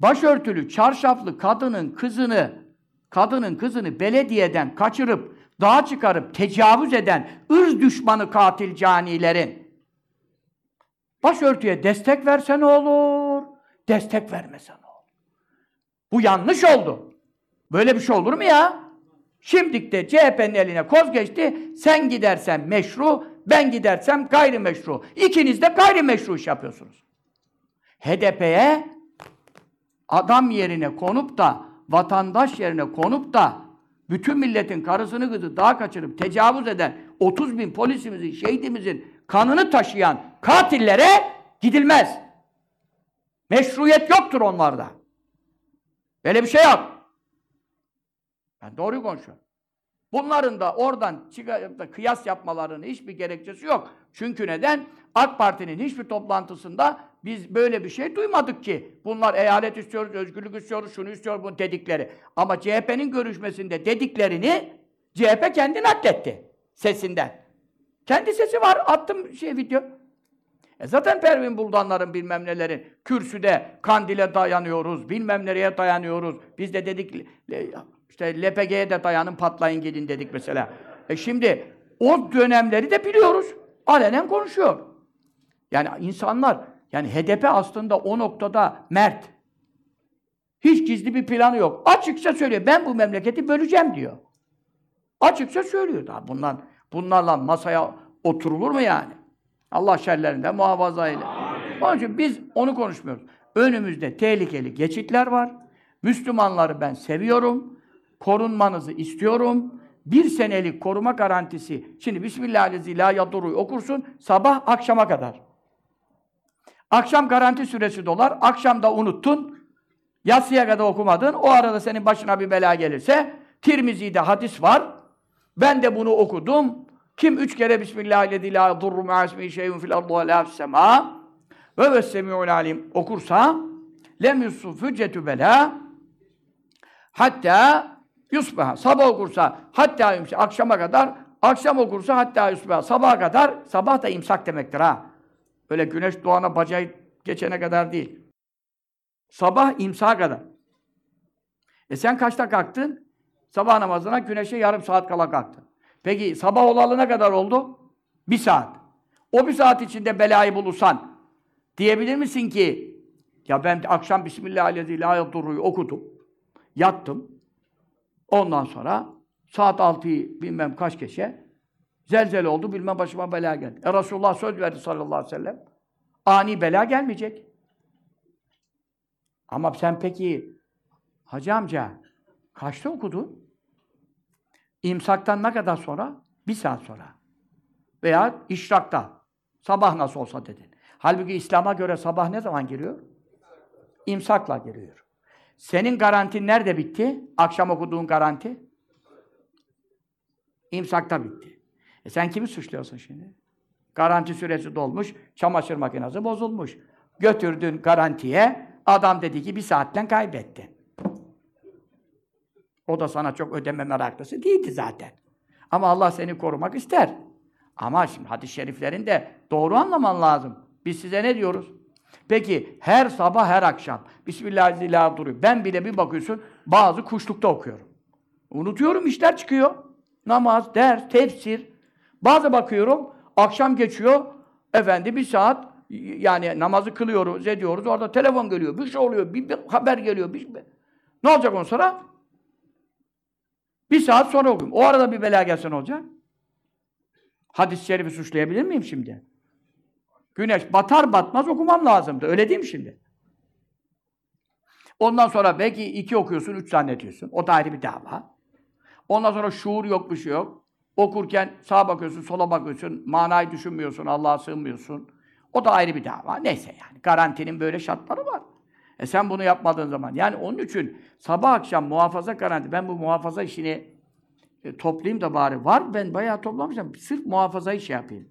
başörtülü, çarşaflı kadının kızını, kadının kızını belediyeden kaçırıp, dağa çıkarıp tecavüz eden ırz düşmanı katil canilerin başörtüye destek verse ne olur? Destek vermese ne olur? Bu yanlış oldu. Böyle bir şey olur mu ya? Şimdilik CHP'nin eline koz geçti. Sen gidersen meşru, ben gidersem gayrimeşru. İkiniz de gayrimeşru iş yapıyorsunuz. HDP'ye adam yerine konup da, vatandaş yerine konup da bütün milletin karısını kızı daha kaçırıp tecavüz eden 30 bin polisimizin, şehidimizin kanını taşıyan katillere gidilmez. Meşruiyet yoktur onlarda. Böyle bir şey yok. Ben doğruyu konuşuyorum. Bunların da oradan çıkarıp da kıyas yapmalarının hiçbir gerekçesi yok. Çünkü neden? AK Parti'nin hiçbir toplantısında biz böyle bir şey duymadık ki. Bunlar eyalet istiyoruz, özgürlük istiyoruz, şunu istiyor bunu dedikleri. Ama CHP'nin görüşmesinde dediklerini CHP kendi nakletti sesinden. Kendi sesi var. Attım şey video. E zaten Pervin Buldanların bilmem nelerin kürsüde kandile dayanıyoruz, bilmem nereye dayanıyoruz. Biz de dedik işte LPG'ye de dayanın patlayın gidin dedik mesela. E şimdi o dönemleri de biliyoruz. Alenen konuşuyor. Yani insanlar, yani HDP aslında o noktada mert. Hiç gizli bir planı yok. Açıkça söylüyor. Ben bu memleketi böleceğim diyor. Açıkça söylüyor. Daha bunlar, bunlarla masaya oturulur mu yani? Allah şerlerinden muhafaza eyle. Onun için biz onu konuşmuyoruz. Önümüzde tehlikeli geçitler var. Müslümanları ben seviyorum. Korunmanızı istiyorum. Bir senelik koruma garantisi. Şimdi Bismillahirrahmanirrahim okursun sabah akşama kadar. Akşam garanti süresi dolar. Akşam da unuttun. Yatsıya kadar okumadın. O arada senin başına bir bela gelirse Tirmizi'de hadis var. Ben de bunu okudum. Kim üç kere Bismillahirrahmanirrahim şeyun fil ve ve vessemi'ul alim okursa lem yusuf hüccetü bela hatta yusbaha sabah okursa hatta yumsa akşama kadar akşam okursa hatta yusbaha sabaha kadar sabah da imsak demektir ha. Öyle güneş doğana bacağı geçene kadar değil. Sabah imsaha kadar. E sen kaçta kalktın? Sabah namazına güneşe yarım saat kala kalktın. Peki sabah olalı ne kadar oldu? Bir saat. O bir saat içinde belayı bulursan diyebilir misin ki ya ben akşam Bismillahirrahmanirrahim okudum. Yattım. Ondan sonra saat 6'yı bilmem kaç geçe zelzele oldu bilmem başıma bela geldi. E Resulullah söz verdi sallallahu aleyhi ve sellem. Ani bela gelmeyecek. Ama sen peki Hacı amca kaçta okudun? İmsaktan ne kadar sonra? Bir saat sonra. Veya işrakta. Sabah nasıl olsa dedin. Halbuki İslam'a göre sabah ne zaman giriyor? İmsakla giriyor. Senin garantin nerede bitti? Akşam okuduğun garanti? İmsakta bitti. E sen kimi suçluyorsun şimdi? Garanti süresi dolmuş, çamaşır makinesi bozulmuş. Götürdün garantiye, adam dedi ki bir saatten kaybetti. O da sana çok ödeme meraklısı değildi zaten. Ama Allah seni korumak ister. Ama şimdi hadis-i şeriflerin de doğru anlaman lazım. Biz size ne diyoruz? Peki her sabah her akşam Bismillahirrahmanirrahim duruyor. Ben bile bir bakıyorsun bazı kuşlukta okuyorum. Unutuyorum işler çıkıyor. Namaz, ders, tefsir. Bazı bakıyorum akşam geçiyor. Efendi bir saat yani namazı kılıyoruz, ediyoruz. Orada telefon geliyor, bir şey oluyor, bir, bir haber geliyor. Bir, bir. Ne olacak ondan sonra? Bir saat sonra okuyayım. O arada bir bela gelse ne olacak? Hadis-i şerifi suçlayabilir miyim şimdi? Güneş batar batmaz okumam lazımdı. Öyle değil mi şimdi? Ondan sonra belki iki okuyorsun, üç zannediyorsun. O da ayrı bir dava. Ondan sonra şuur yok, bir şey yok. Okurken sağa bakıyorsun, sola bakıyorsun, manayı düşünmüyorsun, Allah'a sığınmıyorsun. O da ayrı bir dava. Neyse yani. Garantinin böyle şartları var. E sen bunu yapmadığın zaman. Yani onun için sabah akşam muhafaza garanti. Ben bu muhafaza işini e, toplayayım da bari. Var ben bayağı toplamışım. Sırf muhafazayı şey yapayım.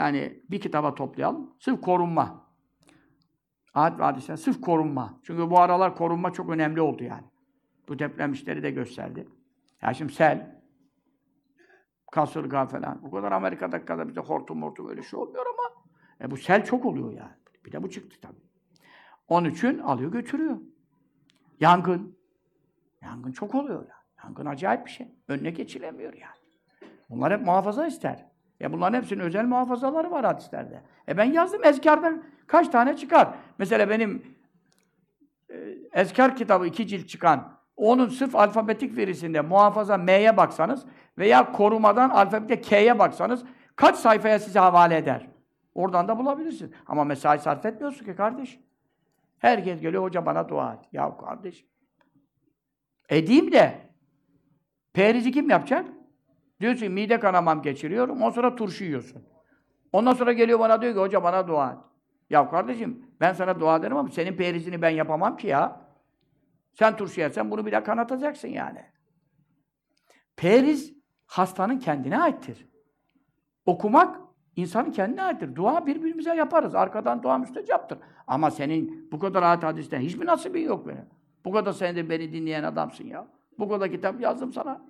Yani bir kitaba toplayalım. Sırf korunma. Ahad ve hadisler sırf korunma. Çünkü bu aralar korunma çok önemli oldu yani. Bu deprem işleri de gösterdi. Ya şimdi sel, kasırga falan. Bu kadar Amerika'da kadar bize hortum hortum öyle şey olmuyor ama e bu sel çok oluyor yani. Bir de bu çıktı tabii. Onun için alıyor götürüyor. Yangın. Yangın çok oluyor yani. Yangın acayip bir şey. Önüne geçilemiyor yani. Bunlar hep muhafaza ister. Ya bunların hepsinin özel muhafazaları var hadislerde. E ben yazdım ezkardan kaç tane çıkar. Mesela benim e, ezkar kitabı iki cilt çıkan onun sırf alfabetik verisinde muhafaza M'ye baksanız veya korumadan alfabete K'ye baksanız kaç sayfaya size havale eder? Oradan da bulabilirsiniz. Ama mesai sarf etmiyorsun ki kardeş. Herkes geliyor, hoca bana dua et. Ya kardeş. Edeyim de perizi kim yapacak? Diyorsun mide kanamam geçiriyorum, ondan sonra turşu yiyorsun. Ondan sonra geliyor bana diyor ki hoca bana dua et. Ya kardeşim ben sana dua ederim ama senin perizini ben yapamam ki ya. Sen turşu yersen bunu bir daha kanatacaksın yani. Periz hastanın kendine aittir. Okumak insanın kendine aittir. Dua birbirimize yaparız. Arkadan dua müstecaptır. Ama senin bu kadar ayet hadisten hiçbir nasibin yok benim. Bu kadar senedir beni dinleyen adamsın ya. Bu kadar kitap yazdım sana.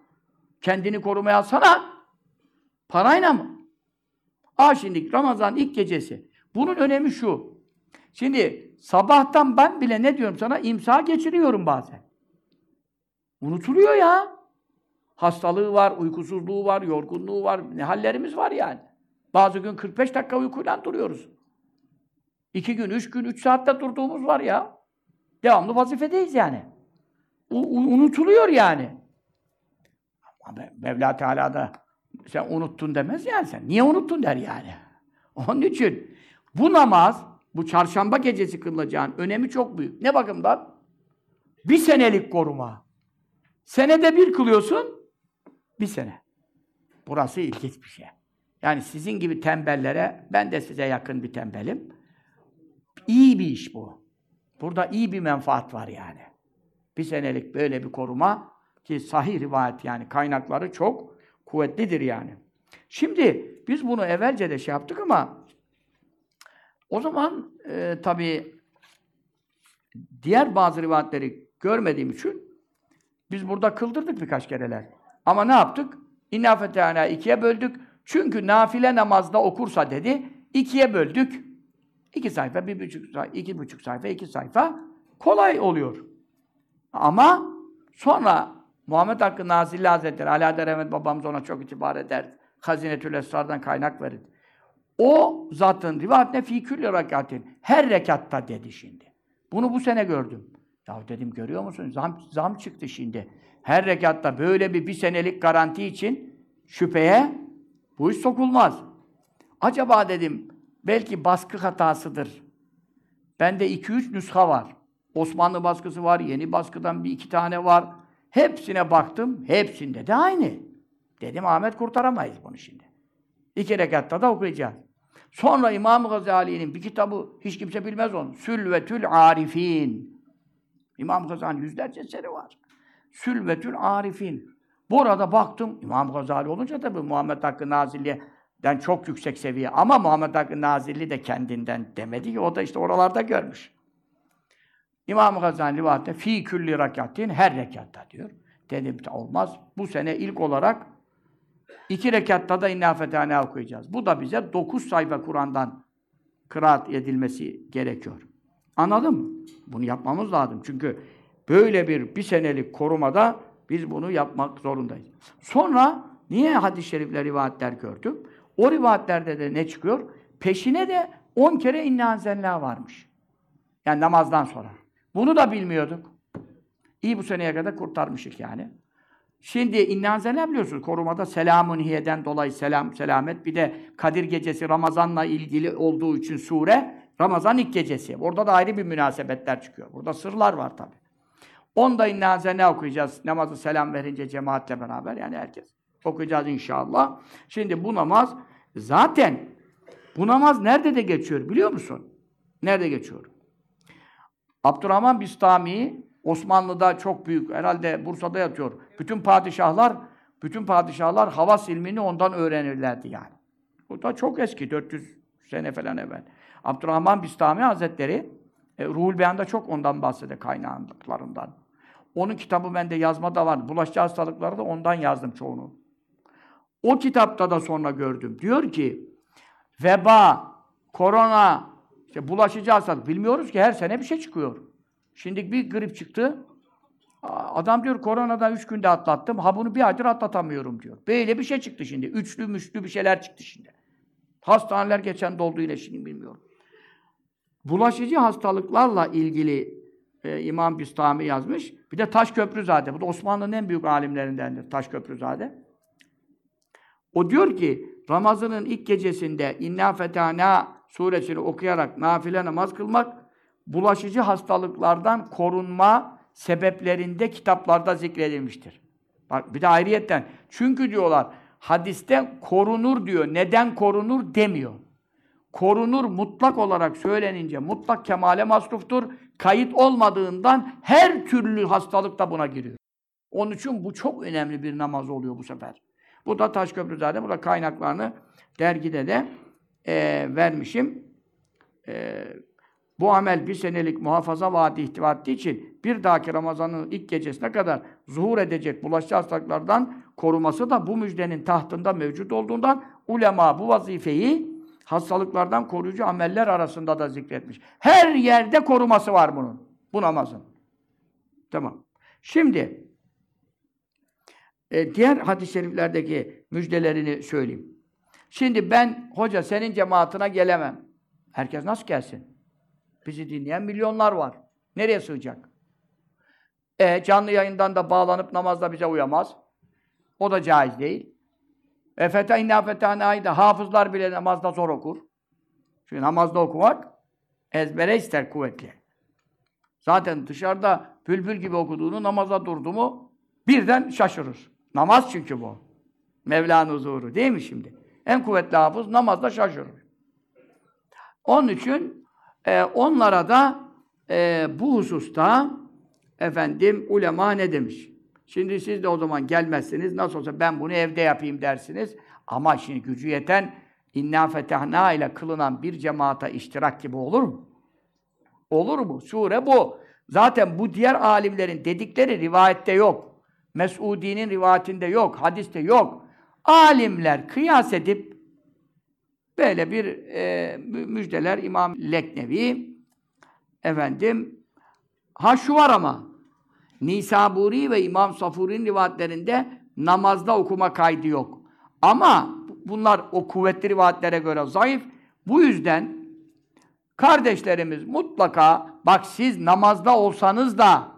Kendini korumaya alsana. Parayla mı? Aa şimdi Ramazan ilk gecesi. Bunun önemi şu. Şimdi sabahtan ben bile ne diyorum sana? imsa geçiriyorum bazen. Unutuluyor ya. Hastalığı var, uykusuzluğu var, yorgunluğu var. Ne hallerimiz var yani. Bazı gün 45 dakika uykuyla duruyoruz. İki gün, üç gün, üç saatte durduğumuz var ya. Devamlı vazifedeyiz yani. U unutuluyor yani. Mevla Teala da sen unuttun demez yani sen. Niye unuttun der yani. Onun için bu namaz, bu çarşamba gecesi kılınacağın önemi çok büyük. Ne bakımdan? Bir senelik koruma. Senede bir kılıyorsun, bir sene. Burası ilginç bir şey. Yani sizin gibi tembellere, ben de size yakın bir tembelim. İyi bir iş bu. Burada iyi bir menfaat var yani. Bir senelik böyle bir koruma ki sahih rivayet yani kaynakları çok kuvvetlidir yani. Şimdi biz bunu evvelce de şey yaptık ama o zaman e, tabii diğer bazı rivayetleri görmediğim için biz burada kıldırdık birkaç kereler. Ama ne yaptık? İnna fetehana ikiye böldük. Çünkü nafile namazda okursa dedi, ikiye böldük. İki sayfa, bir buçuk sayfa, iki buçuk sayfa, iki sayfa kolay oluyor. Ama sonra Muhammed Hakkı Nazilli Hazretleri, Ali Adar Ahmet babamız ona çok itibar eder. Hazinetül Esrar'dan kaynak verir. O zatın rivayetine fî külli rekatin. Her rekatta dedi şimdi. Bunu bu sene gördüm. Ya dedim görüyor musun? Zam, zam çıktı şimdi. Her rekatta böyle bir bir senelik garanti için şüpheye bu iş sokulmaz. Acaba dedim belki baskı hatasıdır. Bende iki üç nüsha var. Osmanlı baskısı var, yeni baskıdan bir iki tane var. Hepsine baktım, hepsinde de aynı. Dedim Ahmet kurtaramayız bunu şimdi. İki rekatta da okuyacağız. Sonra İmam Gazali'nin bir kitabı, hiç kimse bilmez onu. Sülvetül Arifin. İmam Gazali'nin yüzlerce eseri var. Sülvetül Arifin. Bu arada baktım, İmam Gazali olunca tabii Muhammed Hakkı Nazilli'den çok yüksek seviye. Ama Muhammed Hakkı Nazilli de kendinden demedi ki, o da işte oralarda görmüş. İmam Gazali rivayette fi külli rekatin her rekatta diyor. Dedim olmaz. Bu sene ilk olarak iki rekatta da inna fetane okuyacağız. Bu da bize dokuz sayfa Kur'an'dan kıraat edilmesi gerekiyor. Anladın mı? Bunu yapmamız lazım. Çünkü böyle bir bir senelik korumada biz bunu yapmak zorundayız. Sonra niye hadis-i şerifler, rivayetler gördüm? O rivayetlerde de ne çıkıyor? Peşine de on kere inna enzelna varmış. Yani namazdan sonra. Bunu da bilmiyorduk. İyi bu seneye kadar kurtarmışık yani. Şimdi innâ biliyorsunuz. Korumada selamun hiyeden dolayı selam, selamet. Bir de Kadir Gecesi Ramazan'la ilgili olduğu için sure Ramazan ilk gecesi. Orada da ayrı bir münasebetler çıkıyor. Burada sırlar var tabi. Onda innâ ne okuyacağız. Namazı selam verince cemaatle beraber yani herkes. Okuyacağız inşallah. Şimdi bu namaz zaten bu namaz nerede de geçiyor biliyor musun? Nerede geçiyor? Abdurrahman Bistami Osmanlı'da çok büyük, herhalde Bursa'da yatıyor. Bütün padişahlar, bütün padişahlar havas ilmini ondan öğrenirlerdi yani. Bu da çok eski, 400 sene falan evvel. Abdurrahman Bistami Hazretleri, e, Ruhul Beyan'da çok ondan bahseder kaynaklarından. Onun kitabı bende yazma da var. Bulaşıcı hastalıkları da ondan yazdım çoğunu. O kitapta da sonra gördüm. Diyor ki, veba, korona, işte bulaşıcı hastalık. Bilmiyoruz ki her sene bir şey çıkıyor. Şimdi bir grip çıktı. Adam diyor koronadan üç günde atlattım. Ha bunu bir aydır atlatamıyorum diyor. Böyle bir şey çıktı şimdi. Üçlü müşlü bir şeyler çıktı şimdi. Hastaneler geçen doldu yine şimdi bilmiyorum. Bulaşıcı hastalıklarla ilgili e, İmam Bistami yazmış. Bir de Taşköprüzade. Bu da Osmanlı'nın en büyük alimlerindendir Taşköprüzade. O diyor ki Ramazan'ın ilk gecesinde İnna Fetana suresini okuyarak nafile namaz kılmak bulaşıcı hastalıklardan korunma sebeplerinde kitaplarda zikredilmiştir. Bak bir de ayrıyetten çünkü diyorlar hadiste korunur diyor. Neden korunur demiyor. Korunur mutlak olarak söylenince mutlak kemale masruftur. Kayıt olmadığından her türlü hastalık da buna giriyor. Onun için bu çok önemli bir namaz oluyor bu sefer. Bu da Taşköprüzade, bu da kaynaklarını dergide de e, vermişim. E, bu amel bir senelik muhafaza vaadi ihtiva ettiği için bir dahaki Ramazan'ın ilk gecesine kadar zuhur edecek bulaşıcı hastalıklardan koruması da bu müjdenin tahtında mevcut olduğundan ulema bu vazifeyi hastalıklardan koruyucu ameller arasında da zikretmiş. Her yerde koruması var bunun. Bu namazın. Tamam. Şimdi e, diğer hadis-i şeriflerdeki müjdelerini söyleyeyim. Şimdi ben hoca senin cemaatine gelemem. Herkes nasıl gelsin? Bizi dinleyen milyonlar var. Nereye sığacak? E, canlı yayından da bağlanıp namazda bize uyamaz. O da caiz değil. E fetânâi de hafızlar bile namazda zor okur. Çünkü namazda okumak ezbere ister kuvvetli. Zaten dışarıda bülbül gibi okuduğunu namaza durdu mu birden şaşırır. Namaz çünkü bu. Mevla'nın huzuru değil mi şimdi? En kuvvetli hafız namazda şaşırır. Onun için e, onlara da e, bu hususta efendim ulema ne demiş? Şimdi siz de o zaman gelmezsiniz. Nasıl olsa ben bunu evde yapayım dersiniz. Ama şimdi gücü yeten inna fetahna ile kılınan bir cemaata iştirak gibi olur mu? Olur mu? Sure bu. Zaten bu diğer alimlerin dedikleri rivayette yok. Mes'udi'nin rivayetinde yok. Hadiste yok. Alimler kıyas edip böyle bir e, müjdeler İmam Leknevi efendim ha şu var ama Nisaburi ve İmam Safuri'nin rivayetlerinde namazda okuma kaydı yok. Ama bunlar o kuvvetli rivayetlere göre zayıf. Bu yüzden kardeşlerimiz mutlaka bak siz namazda olsanız da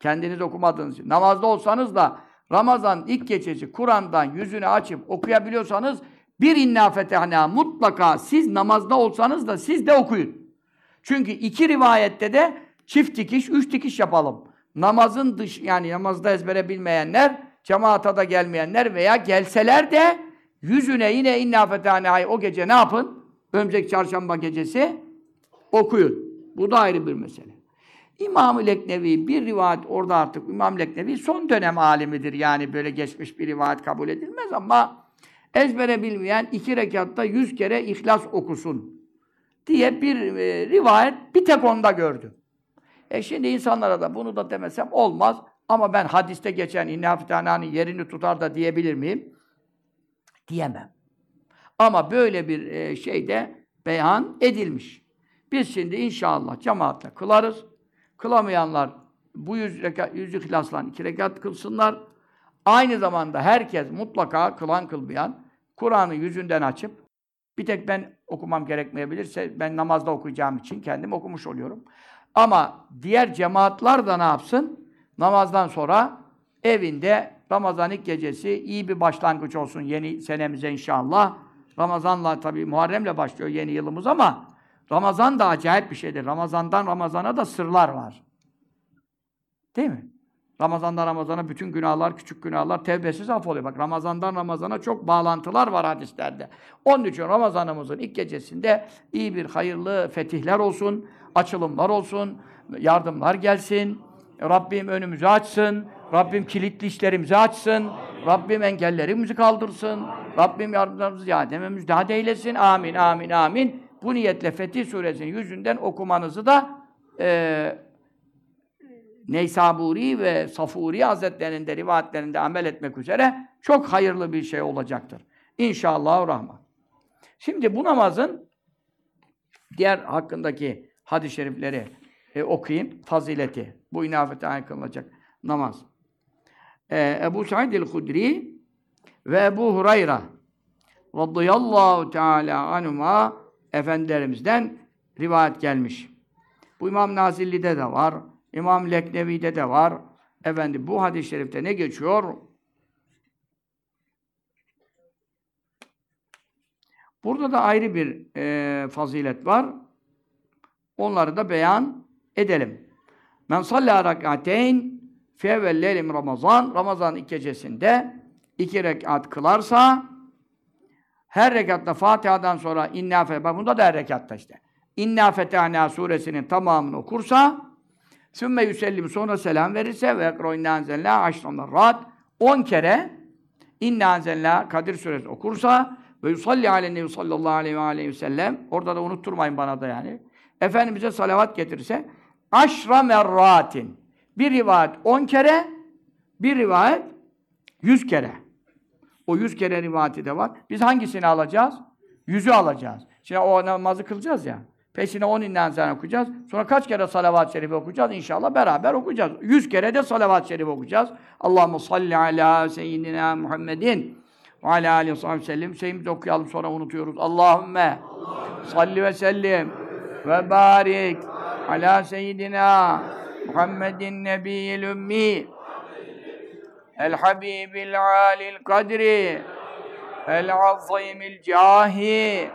kendiniz okumadığınız için namazda olsanız da Ramazan ilk gecesi Kur'an'dan yüzünü açıp okuyabiliyorsanız bir inna fetehna mutlaka siz namazda olsanız da siz de okuyun. Çünkü iki rivayette de çift dikiş, üç dikiş yapalım. Namazın dış yani namazda ezbere bilmeyenler, cemaata da gelmeyenler veya gelseler de yüzüne yine inna fetehna o gece ne yapın? Önümüzdeki çarşamba gecesi okuyun. Bu da ayrı bir mesele. İmam-ı Leknevi bir rivayet orada artık İmam Leknevi son dönem alimidir. Yani böyle geçmiş bir rivayet kabul edilmez ama ezbere bilmeyen iki rekatta yüz kere İhlas okusun diye bir e, rivayet bir tek onda gördüm. E şimdi insanlara da bunu da demesem olmaz. Ama ben hadiste geçen İnnâ yerini tutar da diyebilir miyim? Diyemem. Ama böyle bir e, şeyde beyan edilmiş. Biz şimdi inşallah cemaatle kılarız. Kılamayanlar bu yüz, rekat, yüz ihlasla iki rekat kılsınlar. Aynı zamanda herkes mutlaka kılan kılmayan Kur'an'ı yüzünden açıp bir tek ben okumam gerekmeyebilirse ben namazda okuyacağım için kendim okumuş oluyorum. Ama diğer cemaatler de ne yapsın? Namazdan sonra evinde Ramazan ilk gecesi iyi bir başlangıç olsun yeni senemize inşallah. Ramazanla tabii Muharrem'le başlıyor yeni yılımız ama Ramazan da acayip bir şeydir. Ramazandan Ramazana da sırlar var. Değil mi? Ramazandan Ramazana bütün günahlar, küçük günahlar tevbesiz af oluyor. Bak Ramazandan Ramazana çok bağlantılar var hadislerde. Onun için Ramazanımızın ilk gecesinde iyi bir hayırlı fetihler olsun, açılımlar olsun, yardımlar gelsin. Rabbim önümüzü açsın. Rabbim kilitli işlerimizi açsın. Rabbim engellerimizi kaldırsın. Rabbim yardımlarımızı yademe müjdat eylesin. Amin, amin, amin. Bu niyetle Fetih Suresinin yüzünden okumanızı da e, Neysaburi ve Safuri Hazretlerinin de rivayetlerinde amel etmek üzere çok hayırlı bir şey olacaktır. İnşallah rahman. Şimdi bu namazın diğer hakkındaki hadis-i şerifleri e, okuyayım. Fazileti. Bu inafete kılınacak namaz. E, Ebu Said el-Hudri ve Ebu Hurayra radıyallahu teala anhuma efendilerimizden rivayet gelmiş. Bu İmam Nazilli'de de var. İmam Leknevi'de de var. Efendim bu hadis-i şerifte ne geçiyor? Burada da ayrı bir e, fazilet var. Onları da beyan edelim. Men salla rakateyn fi evvellelim Ramazan. Ramazan gecesinde iki rekat kılarsa her rekatta Fatiha'dan sonra inna fe bak bunda da her rekatta işte. İnna fetahna suresinin tamamını okursa sümme yüsellim sonra selam verirse ve ekro inna enzelna aşran rahat 10 kere inna enzelna Kadir suresi okursa ve yusalli aleyhi sallallahu aleyhi ve aleyhi ve sellem orada da unutturmayın bana da yani. Efendimiz'e salavat getirirse aşra merratin bir rivayet 10 kere bir rivayet 100 kere. O 100 kere rivayeti de var. Biz hangisini alacağız? Yüzü alacağız. Şimdi o namazı kılacağız ya. Peşine 10 inden sonra okuyacağız. Sonra kaç kere salavat-ı şerife okuyacağız? İnşallah beraber okuyacağız. 100 kere de salavat-ı şerife okuyacağız. Allahumme salli ala seyyidina Muhammedin ve ala aleyhi ve sellem. Şeyimizi okuyalım sonra unutuyoruz. Allahümme salli ve sellim ve barik ala seyyidina Muhammedin nebiyyil ümmi el azimil cahi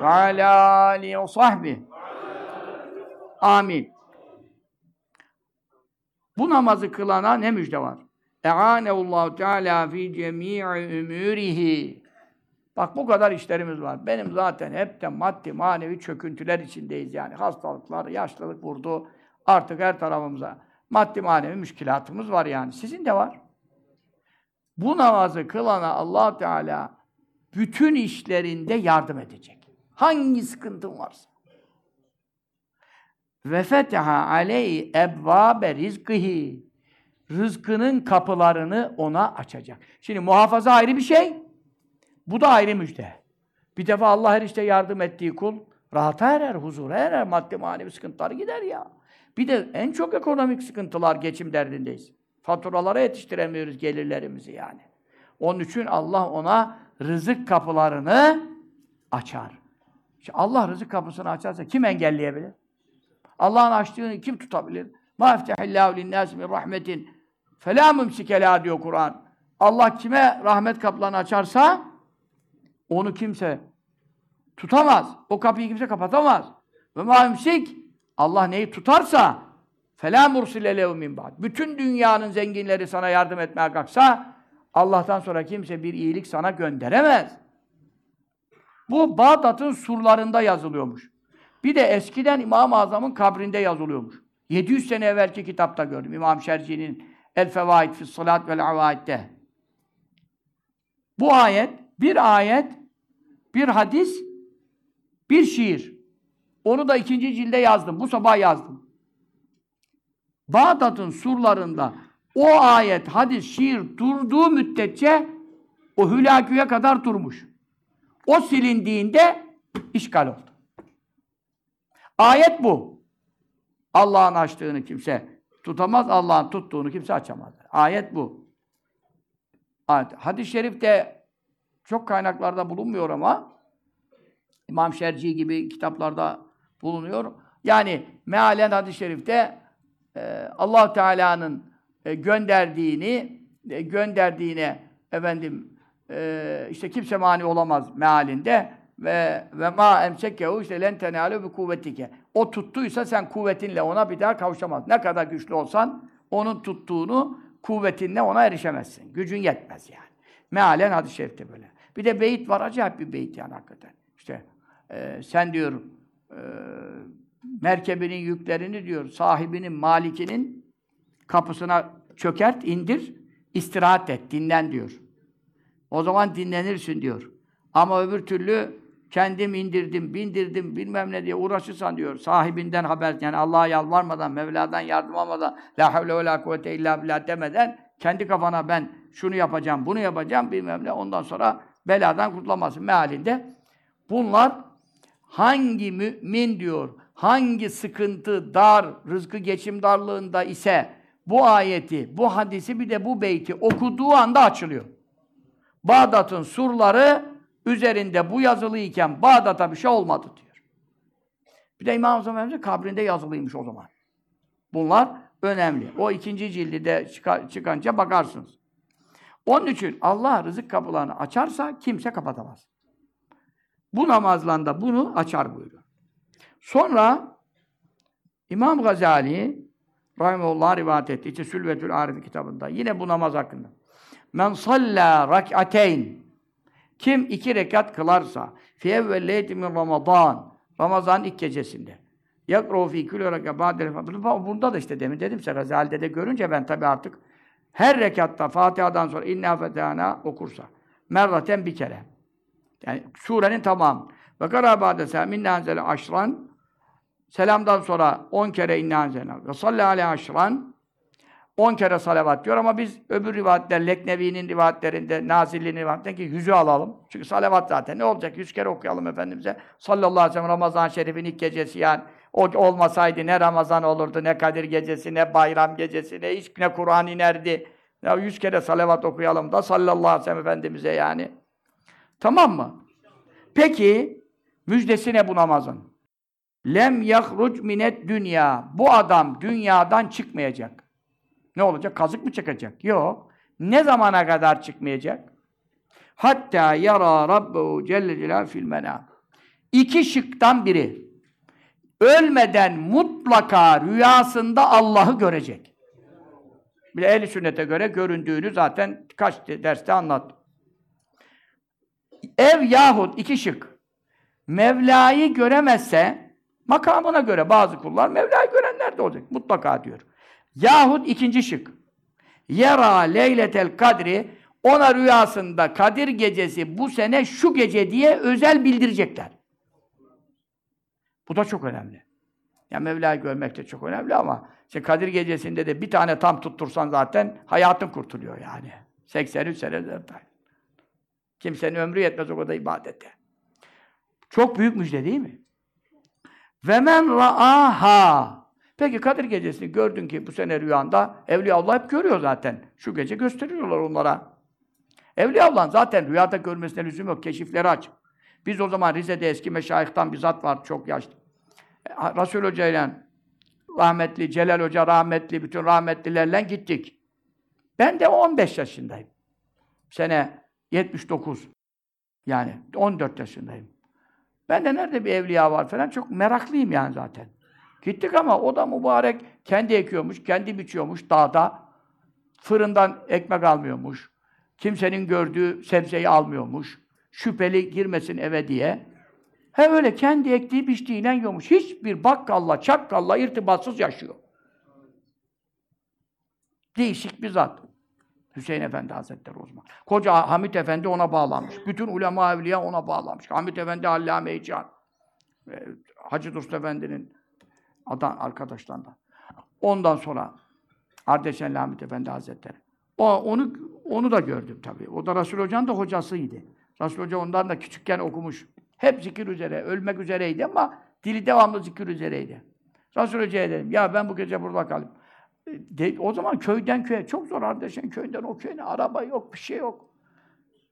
ve ala alihi ve sahbihi. Amin. Bu namazı kılana ne müjde var? E'aneullahu Teala fi cemii umurihi. Bak bu kadar işlerimiz var. Benim zaten hepten maddi manevi çöküntüler içindeyiz yani. Hastalıklar, yaşlılık vurdu. Artık her tarafımıza maddi manevi müşkilatımız var yani. Sizin de var. Bu namazı kılana allah Teala bütün işlerinde yardım edecek. Hangi sıkıntın varsa. Ve feteha aleyhi ebvâbe rizkihi. Rızkının kapılarını ona açacak. Şimdi muhafaza ayrı bir şey. Bu da ayrı müjde. Bir defa Allah her işte yardım ettiği kul rahata erer, huzura erer, maddi manevi sıkıntılar gider ya. Bir de en çok ekonomik sıkıntılar, geçim derdindeyiz. Faturalara yetiştiremiyoruz gelirlerimizi yani. Onun için Allah ona rızık kapılarını açar. İşte Allah rızık kapısını açarsa kim engelleyebilir? Allah'ın açtığını kim tutabilir? Ma iftehillahu linnâs min rahmetin felâ mümsikelâ diyor Kur'an. Allah kime rahmet kapılarını açarsa onu kimse tutamaz. O kapıyı kimse kapatamaz. Ve ma Allah neyi tutarsa felâ mursile lehu min ba'd. Bütün dünyanın zenginleri sana yardım etmeye kalksa Allah'tan sonra kimse bir iyilik sana gönderemez. Bu Bağdat'ın surlarında yazılıyormuş. Bir de eskiden İmam-ı Azam'ın kabrinde yazılıyormuş. 700 sene evvelki kitapta gördüm. İmam Şerci'nin El Fevaid fi Salat vel Avaid'de. Bu ayet, bir ayet, bir hadis, bir şiir. Onu da ikinci cilde yazdım. Bu sabah yazdım. Bağdat'ın surlarında o ayet, hadis, şiir durduğu müddetçe o hülaküye kadar durmuş. O silindiğinde işgal oldu. Ayet bu. Allah'ın açtığını kimse tutamaz, Allah'ın tuttuğunu kimse açamaz. Ayet bu. Ayet. Hadis-i şerifte çok kaynaklarda bulunmuyor ama İmam Şerci gibi kitaplarda bulunuyor. Yani mealen hadis-i şerifte allah Teala'nın e, gönderdiğini e, gönderdiğine efendim e, işte kimse mani olamaz mealinde ve ve ma emsekehu işte len tenalu bi kuvvetike. O tuttuysa sen kuvvetinle ona bir daha kavuşamaz. Ne kadar güçlü olsan onun tuttuğunu kuvvetinle ona erişemezsin. Gücün yetmez yani. Mealen hadis-i şerifte böyle. Bir de beyit var acayip bir beyit yani hakikaten. İşte e, sen diyor e, merkebinin yüklerini diyor sahibinin, malikinin kapısına çökert, indir, istirahat et, dinlen diyor. O zaman dinlenirsin diyor. Ama öbür türlü kendim indirdim, bindirdim, bilmem ne diye uğraşırsan diyor. Sahibinden haber, yani Allah'a yalvarmadan, Mevla'dan yardım almadan, la havle ve la kuvvete illa billah demeden, kendi kafana ben şunu yapacağım, bunu yapacağım, bilmem ne, ondan sonra beladan kurtulamazsın mealinde. Bunlar hangi mümin diyor, hangi sıkıntı, dar, rızkı geçim darlığında ise bu ayeti, bu hadisi bir de bu beyti okuduğu anda açılıyor. Bağdat'ın surları üzerinde bu yazılıyken Bağdat'a bir şey olmadı diyor. Bir de İmam Azam kabrinde yazılıymış o zaman. Bunlar önemli. O ikinci cildi de çıkanca bakarsınız. Onun için Allah rızık kapılarını açarsa kimse kapatamaz. Bu namazla da bunu açar buyuruyor. Sonra İmam Gazali Rahimullah rivayet etti. İşte Sülvetül Arif kitabında. Yine bu namaz hakkında. Men salla rak'ateyn kim iki rekat kılarsa fi evvelleyti min Ramazan Ramazan ilk gecesinde yakru fi kulli rekat ba'de Burada da işte demin dedim size Gazali'de de görünce ben tabi artık her rekatta Fatiha'dan sonra inna fetihana okursa merraten bir kere. Yani surenin tamamı. Ve karabâdese minna aşran selamdan sonra on kere inna enzele ve salli aleyhi aşran 10 kere salavat diyor ama biz öbür rivayetler, Leknevi'nin rivayetlerinde, Nazilli'nin rivayetlerinde ki yüzü alalım. Çünkü salavat zaten ne olacak? Yüz kere okuyalım Efendimiz'e. Sallallahu aleyhi ve sellem Ramazan Şerif'in ilk gecesi yani. O olmasaydı ne Ramazan olurdu, ne Kadir gecesi, ne bayram gecesi, ne hiç ne Kur'an inerdi. Ya yüz kere salavat okuyalım da sallallahu aleyhi ve sellem Efendimiz'e yani. Tamam mı? Peki, müjdesi ne bu namazın? Lem yahruc minet dünya. Bu adam dünyadan çıkmayacak. Ne olacak? Kazık mı çıkacak? Yok. Ne zamana kadar çıkmayacak? Hatta yara Rabbu Celle Celal fil menam. İki şıktan biri. Ölmeden mutlaka rüyasında Allah'ı görecek. Bir de ehl sünnete göre göründüğünü zaten kaç derste anlattım. Ev yahut iki şık. Mevla'yı göremezse makamına göre bazı kullar Mevla'yı görenler de olacak. Mutlaka diyor. Yahut ikinci şık. Yera leyletel kadri ona rüyasında Kadir gecesi bu sene şu gece diye özel bildirecekler. Bu da çok önemli. Ya Mevla'yı görmek de çok önemli ama işte Kadir gecesinde de bir tane tam tuttursan zaten hayatın kurtuluyor yani. 83 sene Kimsenin ömrü yetmez o kadar ibadete. Çok büyük müjde değil mi? Ve men ra'aha Peki Kadir gecesini gördün ki bu sene rüyanda Evliya Allah hep görüyor zaten. Şu gece gösteriyorlar onlara. Evliyaullah'ın zaten rüyada görmesine lüzum yok. Keşifleri aç. Biz o zaman Rize'de eski meşayihtan bir zat vardı, çok yaşlı. E, Resul Hoca ile rahmetli, Celal Hoca rahmetli, bütün rahmetlilerle gittik. Ben de 15 yaşındayım. Sene 79. Yani 14 yaşındayım. Ben de nerede bir evliya var falan çok meraklıyım yani zaten. Gittik ama o da mübarek kendi ekiyormuş, kendi biçiyormuş dağda. Fırından ekmek almıyormuş. Kimsenin gördüğü sebzeyi almıyormuş. Şüpheli girmesin eve diye. He öyle kendi ektiği biçtiğiyle yiyormuş. Hiçbir bakkalla, çakkalla irtibatsız yaşıyor. Değişik bir zat. Hüseyin Efendi Hazretleri o zaman. Koca Hamit Efendi ona bağlanmış. Bütün ulema evliya ona bağlanmış. Hamit Efendi Allame-i. Ee, Hacı Durst Efendi'nin adam arkadaşlarından. Ondan sonra Ardeşen Hamit Efendi Hazretleri. O, onu onu da gördüm tabii. O da Resul Hoca'nın da hocasıydı. Resul Hoca ondan da küçükken okumuş. Hep zikir üzere, ölmek üzereydi ama dili devamlı zikir üzereydi. Resul Hoca'ya dedim, ya ben bu gece burada kalayım. De, o zaman köyden köye, çok zor Ardeşen köyünden o köyüne, araba yok, bir şey yok.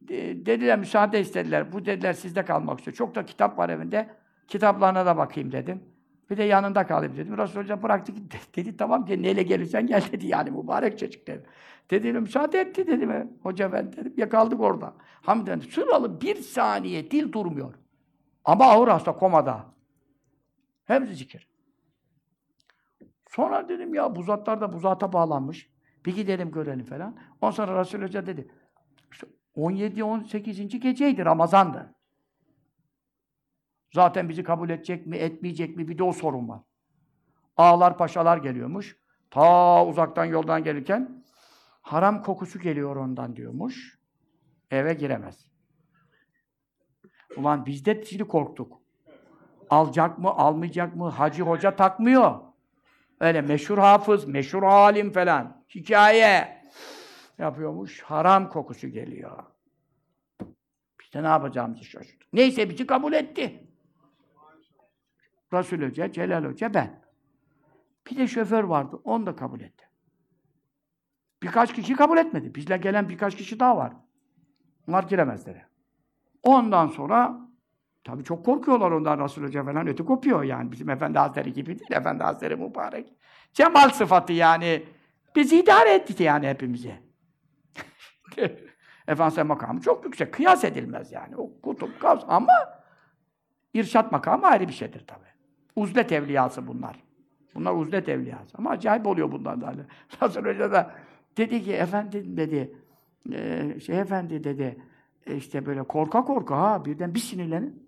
De, dediler, müsaade istediler. Bu dediler sizde kalmak istiyor. Çok da kitap var evinde. Kitaplarına da bakayım dedim. Bir de yanında kalayım dedim. Resul Hoca bıraktı gitti. Dedi tamam ki neyle gelirsen gel dedi yani mübarek çocuk dedi. Dedi müsaade etti dedim. Hoca ben dedim. Ya kaldık orada. Hamiden sıralı bir saniye dil durmuyor. Ama ağır hasta komada. Hem zikir. Sonra dedim ya bu zatlar da bu zata bağlanmış. Bir gidelim görelim falan. Ondan sonra Resul Hoca dedi. İşte 17-18. geceydi Ramazan'dı. Zaten bizi kabul edecek mi, etmeyecek mi bir de o sorun var. Ağlar paşalar geliyormuş. Ta uzaktan yoldan gelirken haram kokusu geliyor ondan diyormuş. Eve giremez. Ulan biz de şimdi korktuk. Alacak mı, almayacak mı? Hacı hoca takmıyor. Öyle meşhur hafız, meşhur alim falan. Hikaye yapıyormuş. Haram kokusu geliyor. Biz ne yapacağımızı şaşırdık. Neyse bizi kabul etti. Resul Hoca, Celal Hoca, ben. Bir de şoför vardı. Onu da kabul etti. Birkaç kişi kabul etmedi. Bizle gelen birkaç kişi daha var. Onlar giremezler. Ondan sonra tabii çok korkuyorlar ondan Resul Hoca falan. Ötü kopuyor yani. Bizim Efendi Hazretleri gibi değil. Efendi Hazretleri mübarek. Cemal sıfatı yani. Bizi idare etti yani hepimizi. Efendimiz makamı çok yüksek. Kıyas edilmez yani. O kutup, kavs ama irşat makamı ayrı bir şeydir tabii. Uzlet evliyası bunlar. Bunlar uzlet evliyası. Ama acayip oluyor bundan da. Resul Hoca da dedi ki, efendim dedi, e, şey efendi dedi, e, işte böyle korka korka ha, birden bir sinirlenin.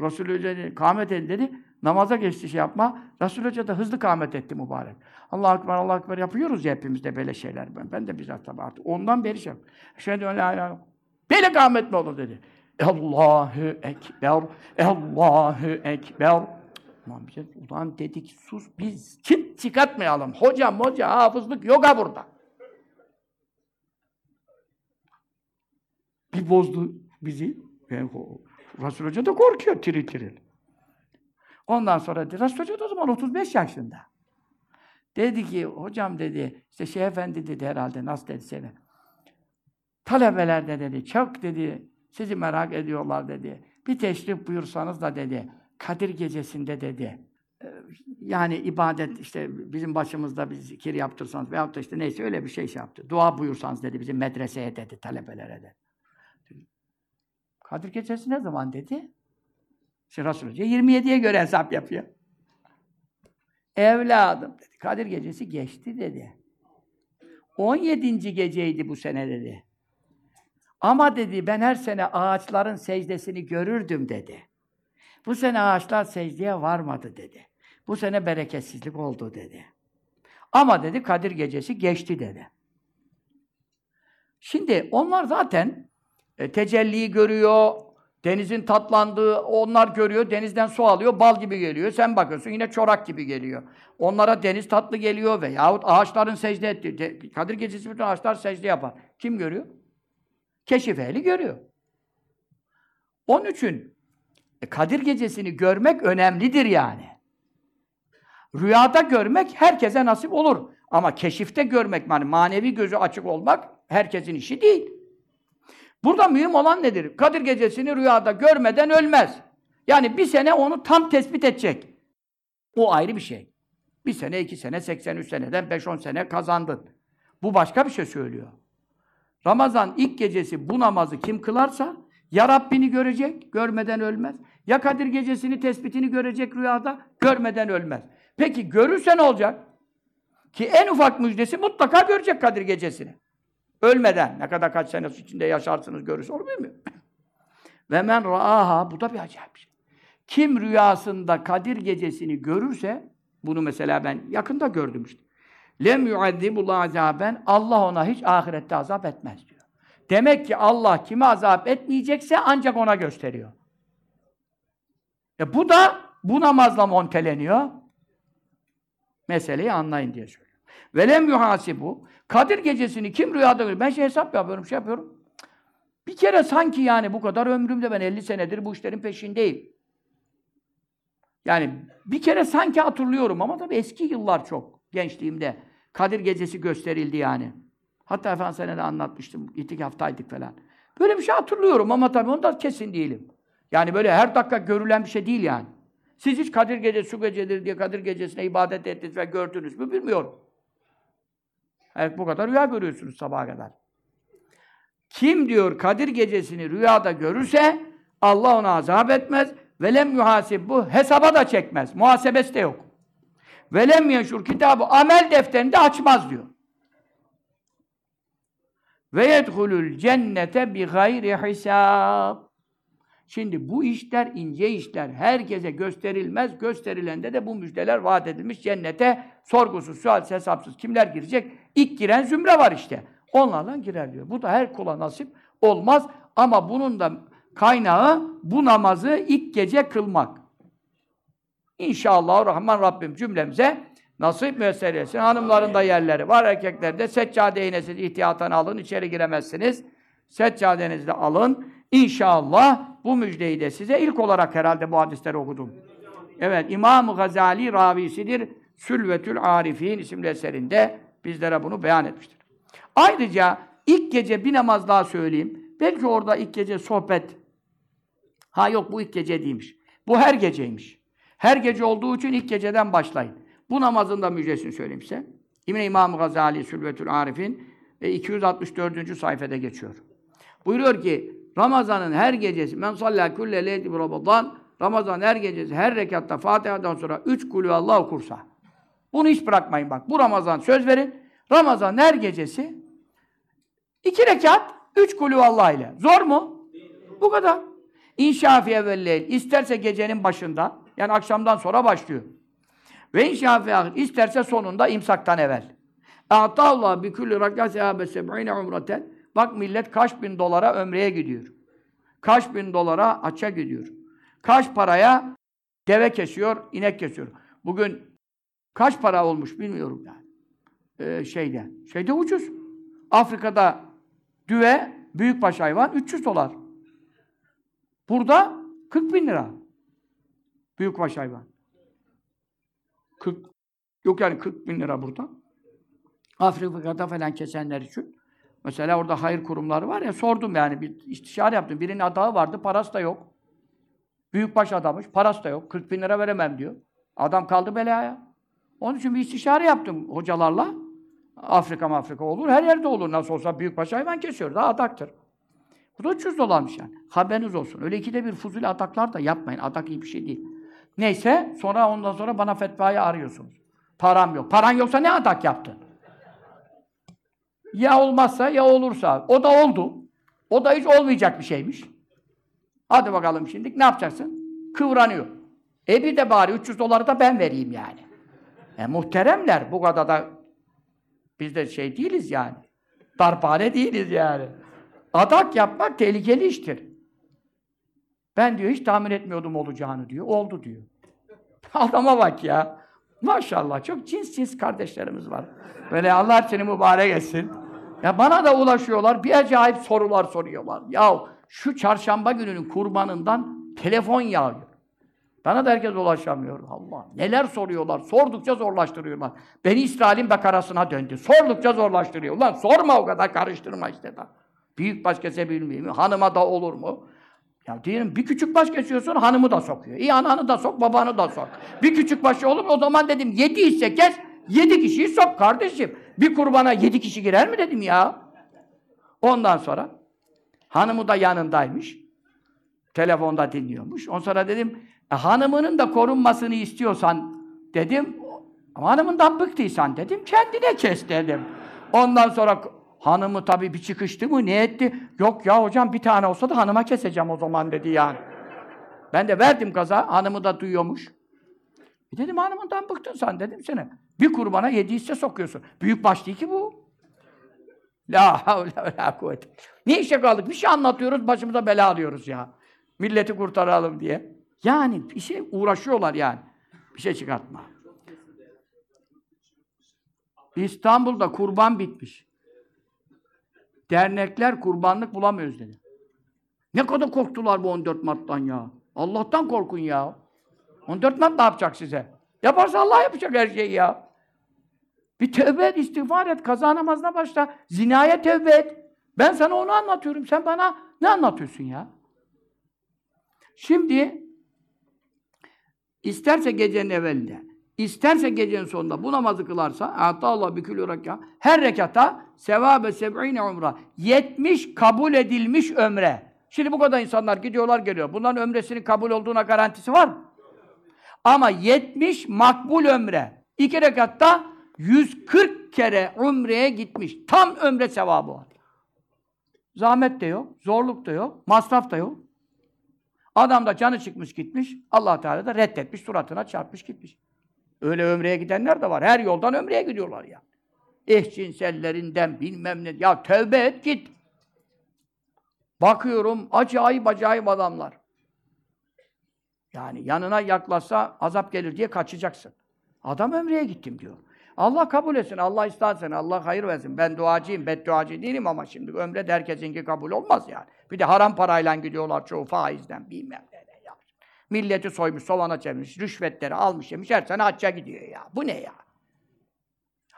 Resul Hoca dedi, kâhmet edin dedi, namaza geçti şey yapma. Resul Hoca da hızlı kâhmet etti mübarek. Allah Ekber, Allah Ekber yapıyoruz ya hepimizde böyle şeyler. Ben, ben de bizzat tabi artık. Ondan beri şey Şöyle la ilahe Böyle kâhmet mi olur dedi. Allahu Ekber, Allahu Ekber. Ulan bize, ulan dedik sus biz çıt çıkartmayalım. Hoca moca hafızlık yok ha burada. Bir bozdu bizi. Yani, Resul Hoca da korkuyor tiril tiril. Ondan sonra Resul Hoca da o zaman 35 yaşında. Dedi ki, hocam dedi, işte Şeyh Efendi dedi herhalde, nasıl dedi seni? Talebeler de dedi, çok dedi, sizi merak ediyorlar dedi. Bir teşrif buyursanız da dedi, Kadir gecesinde dedi, yani ibadet işte bizim başımızda bir zikir yaptırsanız veyahut da işte neyse öyle bir şey şey yaptı. Dua buyursanız dedi bizim medreseye dedi, talebelere dedi. Kadir gecesi ne zaman dedi? İşte Resul Hoca 27'ye göre hesap yapıyor. Evladım dedi. Kadir gecesi geçti dedi. 17. geceydi bu sene dedi. Ama dedi ben her sene ağaçların secdesini görürdüm dedi. Bu sene ağaçlar secdeye varmadı dedi. Bu sene bereketsizlik oldu dedi. Ama dedi Kadir gecesi geçti dedi. Şimdi onlar zaten e, tecelliyi görüyor, denizin tatlandığı onlar görüyor, denizden su alıyor, bal gibi geliyor. Sen bakıyorsun yine çorak gibi geliyor. Onlara deniz tatlı geliyor veyahut ağaçların secde ettiği. Kadir gecesi bütün ağaçlar secde yapar. Kim görüyor? Keşif ehli görüyor. Onun için e, Kadir gecesini görmek önemlidir yani. Rüyada görmek herkese nasip olur. Ama keşifte görmek, yani manevi gözü açık olmak herkesin işi değil. Burada mühim olan nedir? Kadir gecesini rüyada görmeden ölmez. Yani bir sene onu tam tespit edecek. O ayrı bir şey. Bir sene, iki sene, 83 seneden 5-10 sene kazandın. Bu başka bir şey söylüyor. Ramazan ilk gecesi bu namazı kim kılarsa ya Rabbini görecek, görmeden ölmez. Ya Kadir gecesini tespitini görecek rüyada, görmeden ölmez. Peki görürse ne olacak? Ki en ufak müjdesi mutlaka görecek Kadir gecesini. Ölmeden. Ne kadar kaç sene içinde yaşarsınız görürse onu bilmiyorum. Ve men raaha, bu da bir acayip şey. Kim rüyasında Kadir gecesini görürse, bunu mesela ben yakında gördüm işte. Lem yuazzibullah azaben, Allah ona hiç ahirette azap etmez diyor. Demek ki Allah kimi azap etmeyecekse ancak ona gösteriyor. E bu da bu namazla monteleniyor. Meseleyi anlayın diye söylüyor. Velem yuhasibu. Kadir gecesini kim rüyada görüyor? Ben şey hesap yapıyorum, şey yapıyorum. Bir kere sanki yani bu kadar ömrümde ben 50 senedir bu işlerin peşindeyim. Yani bir kere sanki hatırlıyorum ama tabii eski yıllar çok gençliğimde. Kadir gecesi gösterildi yani. Hatta efendim sene de anlatmıştım. İtikaftaydık falan. Böyle bir şey hatırlıyorum ama tabii onda kesin değilim. Yani böyle her dakika görülen bir şey değil yani. Siz hiç Kadir Gecesi, şu gecedir diye Kadir Gecesi'ne ibadet ettiniz ve gördünüz mü bilmiyorum. Evet bu kadar rüya görüyorsunuz sabaha kadar. Kim diyor Kadir Gecesi'ni rüyada görürse Allah ona azap etmez. Velem yuhasib bu hesaba da çekmez. Muhasebesi de yok. Velem yeşur kitabı amel defterini de açmaz diyor. Ve yedhulul cennete bi gayri hisab. Şimdi bu işler ince işler. Herkese gösterilmez. Gösterilende de bu müjdeler vaat edilmiş cennete sorgusuz, sualsiz, hesapsız. Kimler girecek? İlk giren zümre var işte. Onlarla girer diyor. Bu da her kula nasip olmaz. Ama bunun da kaynağı bu namazı ilk gece kılmak. İnşallah Rahman Rabbim cümlemize nasip müessir etsin. Hanımların da yerleri var, erkeklerde seccade iğnesiz ihtiyatını alın, içeri giremezsiniz. Seccadenizi de alın. İnşallah bu müjdeyi de size ilk olarak herhalde bu hadisleri okudum. Evet, İmam Gazali ravisidir. Sülvetül Arifin isimli eserinde bizlere bunu beyan etmiştir. Ayrıca ilk gece bir namaz daha söyleyeyim. Belki orada ilk gece sohbet. Ha yok bu ilk gece değilmiş. Bu her geceymiş. Her gece olduğu için ilk geceden başlayın. Bu namazın da müjdesini söyleyeyim size. İmam İmam Gazali Sülvetül Arif'in ve 264. sayfada geçiyor. Buyuruyor ki Ramazan'ın her gecesi men sallâ kulle leyti Ramazan Ramazan her gecesi her rekatta Fatiha'dan sonra üç kulü Allah okursa. Bunu hiç bırakmayın bak. Bu Ramazan söz verin. Ramazan her gecesi iki rekat üç kulü Allah ile. Zor mu? Bu kadar. İnşafiye velleyl. İsterse gecenin başında yani akşamdan sonra başlıyor. Ve inşafiye isterse sonunda imsaktan evvel. A'tallah bi kulli rakat sehabe seb'ine umraten. Bak millet kaç bin dolara ömreye gidiyor. Kaç bin dolara açça gidiyor. Kaç paraya deve kesiyor, inek kesiyor. Bugün kaç para olmuş bilmiyorum yani. Ee, şeyde. Şeyde ucuz. Afrika'da düve, büyükbaş hayvan 300 dolar. Burada 40 bin lira. Büyükbaş hayvan. 40, yok yani 40 bin lira burada. Afrika'da falan kesenler için. Mesela orada hayır kurumları var ya, sordum yani, bir istişare yaptım. Birinin adağı vardı, parası da yok. Büyükbaş adamış, parası da yok. 40 bin lira veremem diyor. Adam kaldı belaya. Onun için bir istişare yaptım hocalarla. Afrika Afrika olur, her yerde olur. Nasıl olsa büyükbaş hayvan kesiyor, da adaktır. Bu da 300 dolarmış yani. Haberiniz olsun. Öyle ikide bir fuzuli adaklar da yapmayın. Adak iyi bir şey değil. Neyse, sonra ondan sonra bana fetvayı arıyorsunuz. Param yok. Paran yoksa ne adak yaptın? Ya olmazsa ya olursa. O da oldu. O da hiç olmayacak bir şeymiş. Hadi bakalım şimdi ne yapacaksın? Kıvranıyor. E bir de bari 300 doları da ben vereyim yani. E muhteremler bu kadar da biz de şey değiliz yani. Darphane değiliz yani. Adak yapmak tehlikeli iştir. Ben diyor hiç tahmin etmiyordum olacağını diyor. Oldu diyor. Adama bak ya. Maşallah çok cins cins kardeşlerimiz var. Böyle Allah seni mübarek etsin. Ya bana da ulaşıyorlar. Bir acayip sorular soruyorlar. Ya şu çarşamba gününün kurbanından telefon yağıyor. Bana da herkes ulaşamıyor. Allah. Neler soruyorlar. Sordukça zorlaştırıyorlar. Beni İsrail'in bekarasına döndü. Sordukça zorlaştırıyor. Ulan sorma o kadar karıştırma işte da. Büyük baş kesebilir miyim? Hanıma da olur mu? Ya diyelim bir küçük baş kesiyorsun hanımı da sokuyor. İyi ananı da sok, babanı da sok. Bir küçük başı olur mu? O zaman dedim yedi hisse kes, yedi kişiyi sok kardeşim. Bir kurbana yedi kişi girer mi dedim ya. Ondan sonra hanımı da yanındaymış. Telefonda dinliyormuş. Ondan sonra dedim e, hanımının da korunmasını istiyorsan dedim hanımından bıktıysan dedim kendine kes dedim. Ondan sonra hanımı tabii bir çıkıştı mı ne etti? Yok ya hocam bir tane olsa da hanıma keseceğim o zaman dedi yani. Ben de verdim gaza hanımı da duyuyormuş. E dedim hanımından bıktın sen dedim sana. Bir kurbana yedi hisse sokuyorsun. Büyük baş değil ki bu. La havle la kuvvete. Ne işe kaldık? Bir şey anlatıyoruz, başımıza bela alıyoruz ya. Milleti kurtaralım diye. Yani bir şey uğraşıyorlar yani. Bir şey çıkartma. İstanbul'da kurban bitmiş. Dernekler kurbanlık bulamıyoruz dedi. Ne kadar korktular bu 14 Mart'tan ya. Allah'tan korkun ya. 14 Mart ne yapacak size? Yaparsa Allah yapacak her şeyi ya. Bir tövbe et, istiğfar et, kaza namazına başla. Zinaya tövbe et. Ben sana onu anlatıyorum. Sen bana ne anlatıyorsun ya? Şimdi isterse gecenin evvelinde, isterse gecenin sonunda bu namazı kılarsa ata Allah bükülü rekâ her rekata sevâbe seb'ine umra 70 kabul edilmiş ömre. Şimdi bu kadar insanlar gidiyorlar geliyor. Bunların ömresinin kabul olduğuna garantisi var? Ama 70 makbul ömre. İki rekatta 140 kere umreye gitmiş. Tam ömre sevabı var. Zahmet de yok, zorluk da yok, masraf da yok. Adam da canı çıkmış gitmiş, allah Teala da reddetmiş, suratına çarpmış gitmiş. Öyle ömreye gidenler de var. Her yoldan ömreye gidiyorlar ya. Eşcinsellerinden bilmem ne. Ya tövbe et git. Bakıyorum acayip acayip adamlar. Yani yanına yaklaşsa azap gelir diye kaçacaksın. Adam ömreye gittim diyor. Allah kabul etsin, Allah istersen, Allah hayır versin. Ben duacıyım, bedduacı değilim ama şimdi ömre herkesinki kabul olmaz yani. Bir de haram parayla gidiyorlar çoğu faizden, bilmem ne. ya. Milleti soymuş, sovana çevirmiş, rüşvetleri almış yemiş, her sene hacca gidiyor ya. Bu ne ya?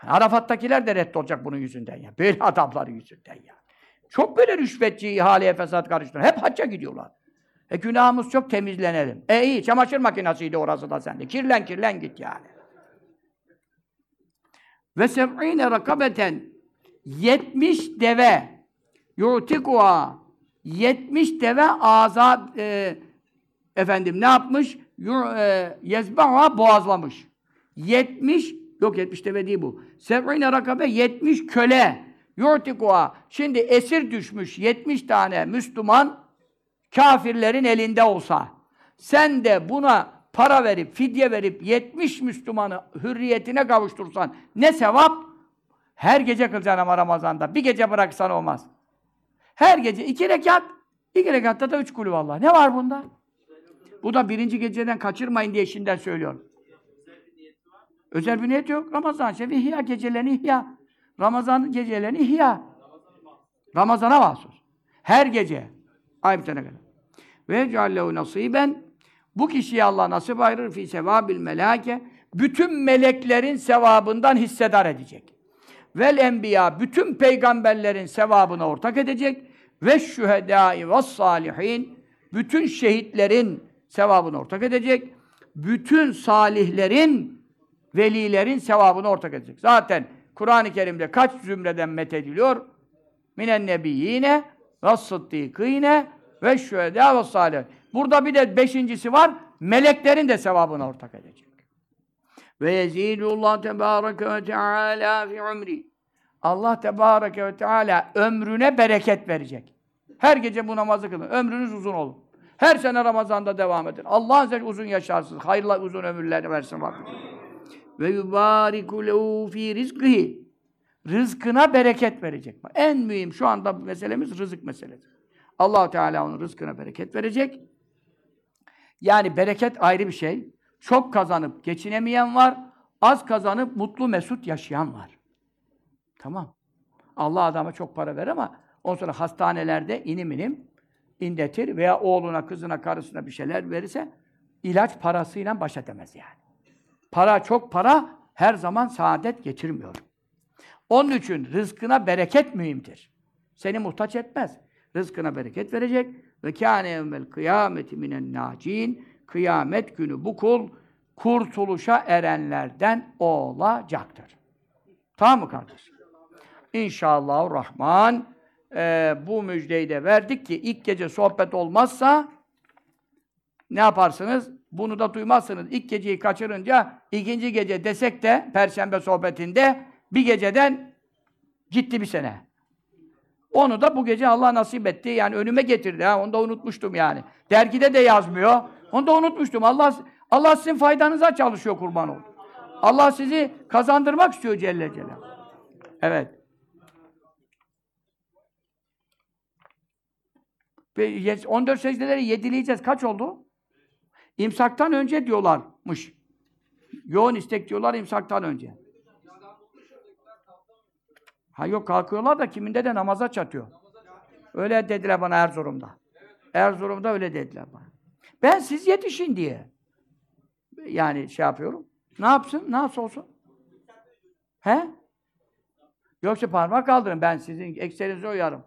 Arafat'takiler de reddolacak bunun yüzünden ya. Böyle adamların yüzünden ya. Çok böyle rüşvetçi, ihaleye fesat karıştırıyor. Hep hacca gidiyorlar. E günahımız çok temizlenelim. E iyi, çamaşır makinesiydi orası da sende. Kirlen kirlen git yani. Ve seb'ine rakabeten 70 deve yu'tikuha 70 deve azat e, efendim ne yapmış? E, yezbaha boğazlamış. 70 yok 70 deve değil bu. Seb'ine rakabe 70 köle yu'tikuha şimdi esir düşmüş 70 tane Müslüman kafirlerin elinde olsa sen de buna para verip, fidye verip 70 Müslümanı hürriyetine kavuştursan ne sevap? Her gece kılacaksın ama Ramazan'da. Bir gece bıraksan olmaz. Her gece iki rekat, iki rekatta da üç kulü vallahi. Ne var bunda? Bu da birinci geceden kaçırmayın diye şimdiden söylüyorum. Özel bir niyet yok. Ramazan şefi ihya gecelerini ihya. Ramazan gecelerini ihya. Ramazana mahsus. Her gece. Ay bitene kadar. Ve ceallehu nasiben bu kişiye Allah nasip ayırır fi sevabil melake bütün meleklerin sevabından hissedar edecek. Vel enbiya bütün peygamberlerin sevabına ortak edecek ve şühedai ve salihin bütün şehitlerin sevabını ortak edecek. Bütün salihlerin velilerin sevabını ortak edecek. Zaten Kur'an-ı Kerim'de kaç zümreden methediliyor? Minen nebiyyine ve sıddîkîne ve şühedâ ve salih. Burada bir de beşincisi var. Meleklerin de sevabını ortak edecek. Ve yezîdullah tebâreke ve teâlâ fi umri. Allah tebâreke ve teâlâ ömrüne bereket verecek. Her gece bu namazı kılın. Ömrünüz uzun olun. Her sene Ramazan'da devam edin. Allah size uzun yaşarsınız. Hayırlı uzun ömürler versin Rabbim. Ve yubâriku lehu fî rizkıhi. Rızkına bereket verecek. En mühim şu anda meselemiz rızık meselesi. allah Teala onun rızkına bereket verecek. Yani bereket ayrı bir şey. Çok kazanıp geçinemeyen var. Az kazanıp mutlu mesut yaşayan var. Tamam. Allah adama çok para verir ama ondan sonra hastanelerde inim inim inletir veya oğluna, kızına, karısına bir şeyler verirse ilaç parasıyla baş edemez yani. Para çok para her zaman saadet getirmiyor. Onun için rızkına bereket mühimdir. Seni muhtaç etmez. Rızkına bereket verecek. Ve kâne evvel kıyameti minen nâcîn. Kıyamet günü bu kul kurtuluşa erenlerden olacaktır. Tamam mı kardeşim? İnşallah Rahman e, bu müjdeyi de verdik ki ilk gece sohbet olmazsa ne yaparsınız? Bunu da duymazsınız. İlk geceyi kaçırınca ikinci gece desek de Perşembe sohbetinde bir geceden gitti bir sene. Onu da bu gece Allah nasip etti. Yani önüme getirdi. Ha. Onu da unutmuştum yani. Dergide de yazmıyor. Onu da unutmuştum. Allah Allah sizin faydanıza çalışıyor kurban olun. Allah sizi kazandırmak istiyor Celle Celaluhu. Evet. Ve 14 secdeleri yedileyeceğiz. Kaç oldu? İmsaktan önce diyorlarmış. Yoğun istek diyorlar imsaktan önce. Ha yok kalkıyorlar da kiminde de namaza çatıyor. Öyle dediler bana Erzurum'da. Erzurum'da öyle dediler bana. Ben siz yetişin diye. Yani şey yapıyorum. Ne yapsın? Nasıl olsun? He? Yoksa parmak kaldırın. Ben sizin ekserinize uyarım.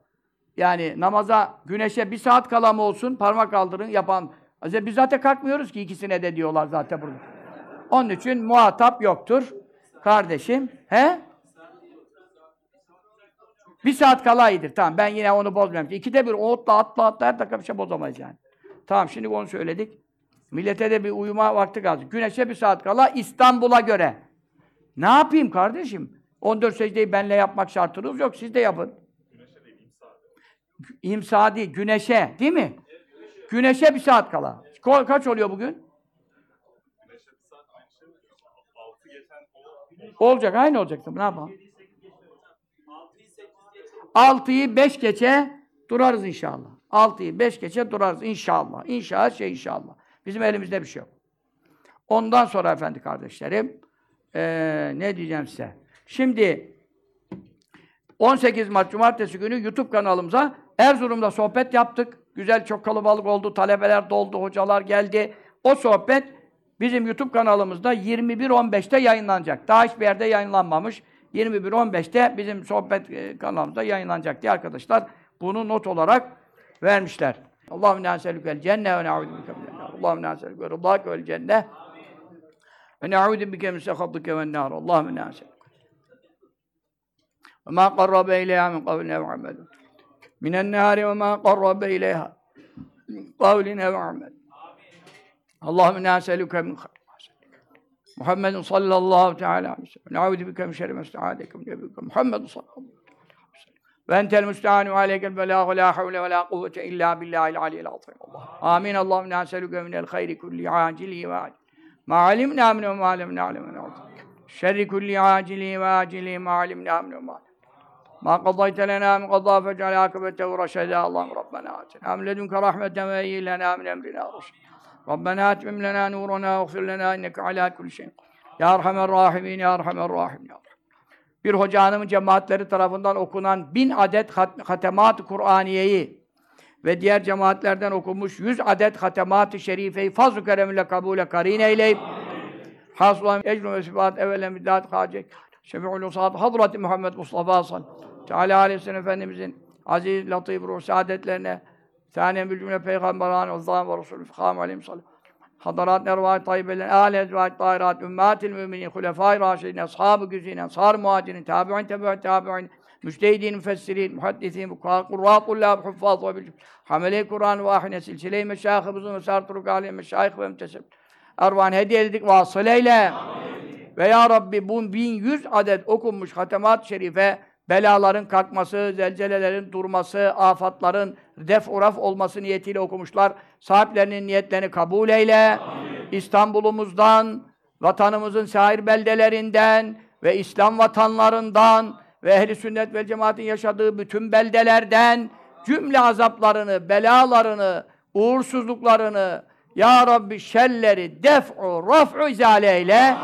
Yani namaza, güneşe bir saat kala mı olsun parmak kaldırın yapan. Biz zaten kalkmıyoruz ki ikisine de diyorlar zaten burada. Onun için muhatap yoktur. Kardeşim. He? Bir saat kala iyidir. Tamam ben yine onu bozmuyorum. İkide bir otla atla atla her dakika bir şey bozamayız yani. Tamam şimdi onu söyledik. Millete de bir uyuma vakti kaldı. Güneşe bir saat kala İstanbul'a göre. Ne yapayım kardeşim? 14 secdeyi benle yapmak şartınız yok. Siz de yapın. Güneşe değil, imsa. Değil, güneşe. Değil mi? Güneşe bir saat kala. Ka kaç oluyor bugün? Güneşe saat aynı şey Olacak, aynı olacak. Ne yapalım? 6'yı 5 geçe durarız inşallah. 6'yı 5 geçe durarız inşallah. İnşallah şey inşallah. Bizim elimizde bir şey yok. Ondan sonra efendi kardeşlerim ee, ne diyeceğim size? Şimdi 18 Mart Cumartesi günü YouTube kanalımıza Erzurum'da sohbet yaptık. Güzel çok kalabalık oldu. Talebeler doldu, hocalar geldi. O sohbet bizim YouTube kanalımızda 21.15'te yayınlanacak. Daha hiçbir yerde yayınlanmamış. 21.15'te bizim sohbet e, kanalımızda yayınlanacak diye arkadaşlar bunu not olarak vermişler. Allahümme nâselükel cenne ve ne'ûdü bike minennâr. Allahümme nâselükel rıdâke vel cenne ve ne'ûdü bike min sehattike ven nâr. Allahümme nâselükel. Ve mâ qarrabe ileyhâ min kavline ve amelin. Minen nâri ve mâ qarrabe ileyhâ min kavline ve amelin. Allahümme nâselüke min hayr. Muhammed sallallahu teala aleyhi ve sellem. Nauzu bike min şerri mesta'adeke min nebike. Muhammed sallallahu aleyhi ve sellem. Ve entel müsteanu aleykel belâhu la havle ve la kuvvete illa billahil aliyyil azim. Allah. Amin. Allahümme nâselüke minel hayri kulli acili ve acili. Ma alimna min ve ma alemna alem ve Şerri kulli acili ve acili ma alimna min ve ma ما قضيت لنا من قضاء فاجعل عاقبته رشدا اللهم ربنا آتنا من لدنك رحمة وهيئ لنا من أمرنا رشدا Rabbena etmim lena nurana ve lena inneke ala kulli şeyin Ya Erhamer Rahimin, Ya Erhamer Rahimin, Bir hoca hanımın cemaatleri tarafından okunan bin adet hatemat-ı Kur'aniyeyi ve diğer cemaatlerden okunmuş yüz adet hatemat-ı şerifeyi fazl-ı keremle kabule karin eyleyip hasılan ecrü ve sifahat evvelen middat hacek şefi'ül usad Hazreti Muhammed Mustafa sallallahu aleyhi ve sellem Efendimizin aziz, latif ruh saadetlerine Sâniyen bil cümle peygamberan ve zâm ve Resulü fîhâm aleyhim sallam. Hadarat nervâh tayyibelen, âle ümmâtil müminin, hulefâi râşidin, ashâb-ı güzîn, ensâr muhacirin, tâbi'in, tebe'in, tâbi'in, müçtehidin, müfessirin, muhaddisîn, kurrâ, kullâb, huffâz ve bil hamele Kur'an ve ahine silsile-i meşâhımızın ve sâr turuk âliye meşâih ve müteseb. Ervan hediye edildik vasıl eyle. Ve ya Rabbi bu 1100 adet okunmuş hatemat-ı şerife belaların kalkması, zelzelelerin durması, afatların def uraf olması niyetiyle okumuşlar. Sahiplerinin niyetlerini kabul eyle. İstanbul'umuzdan, vatanımızın şair beldelerinden ve İslam vatanlarından ve ehli sünnet ve cemaatin yaşadığı bütün beldelerden cümle azaplarını, belalarını, uğursuzluklarını, ya Rabbi şerleri def'u, raf'u izale eyle.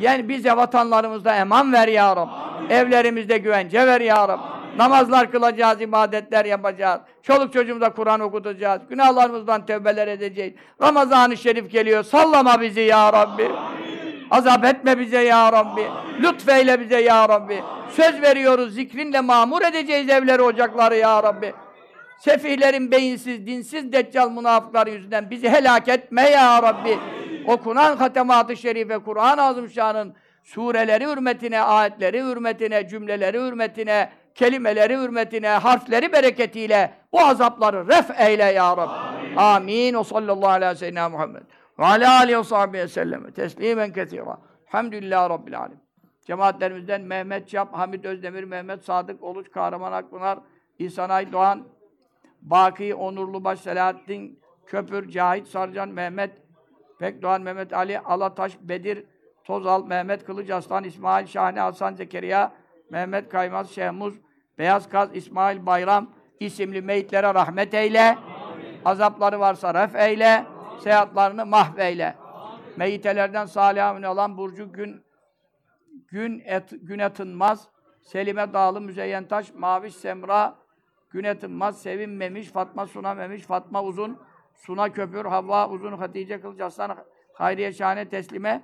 Yani bize vatanlarımızda eman ver ya Rabbi. Amin. Evlerimizde güvence ver ya Rabbi. Amin. Namazlar kılacağız, ibadetler yapacağız. Çoluk çocuğumuza Kur'an okutacağız. Günahlarımızdan tövbeler edeceğiz. Ramazan-ı Şerif geliyor. Sallama bizi ya Rabbi. Amin. Azap etme bize ya Rabbi. Lütfeyle bize ya Rabbi. Söz veriyoruz zikrinle mamur edeceğiz evleri ocakları ya Rabbi. Sefihlerin beyinsiz, dinsiz, deccal münafıkları yüzünden bizi helak etme ya Rabbi. Okunan hatemat-ı şerife, Kur'an-ı Azimşan'ın sureleri hürmetine, ayetleri hürmetine, cümleleri hürmetine, kelimeleri hürmetine, harfleri bereketiyle bu azapları ref eyle ya Rabbi. Amin. O sallallahu aleyhi ve sellem Muhammed. Ve alâ aleyhi ve sahbihi sellem. Teslimen kethîrâ. Hamdülillâhi Rabbil âlem. Cemaatlerimizden Mehmet Çap, Hamit Özdemir, Mehmet Sadık, Oluç, Kahraman Akpınar, İhsanay Doğan, Baki, Onurlubaş, Selahattin, Köpür, Cahit Sarcan, Mehmet, Pekdoğan, Mehmet Ali, Alataş, Bedir, Tozal, Mehmet Kılıç Aslan, İsmail Şahane, Hasan Zekeriya, Mehmet Kaymaz, Şehmuz, Beyaz Kaz, İsmail Bayram isimli meyitlere rahmet eyle. Azapları varsa ref eyle. Seyahatlarını mahveyle. Meyitelerden salih olan Burcu Gün Gün et, güne tınmaz. Selime Dağlı Müzeyyen Taş, Maviş Semra, Güne tınmaz, sevinmemiş, Fatma sunamemiş, Fatma uzun, Suna köpür, Havva uzun, Hatice Kılıç Aslan, Hayriye Şahane teslime,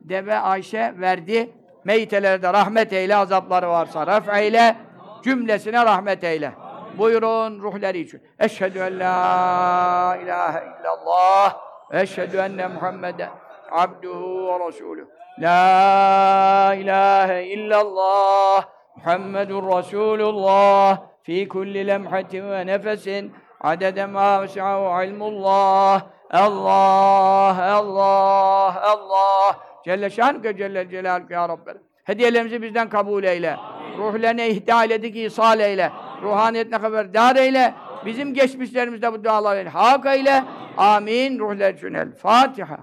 Deve Ayşe verdi. Meyitelere de rahmet eyle, azapları varsa ref eyle, cümlesine rahmet eyle. Buyurun ruhları için. Eşhedü en la ilahe illallah eşhedü enne Muhammeden abduhu ve resulüh. La ilahe illallah Muhammedun Resulullah fi kulli lemhatin ve nefesin adede ma vesi'ahu ilmullah Allah, Allah, Allah Celle şanuke Celle Celaluhu ya Rabbi. Hediyelerimizi bizden kabul eyle. Ruhlarına ihda eyledik, ihsal eyle. Ruhaniyetine haberdar eyle. Bizim geçmişlerimizde bu duaları hak eyle. Amin. Ruhlar için el Fatiha.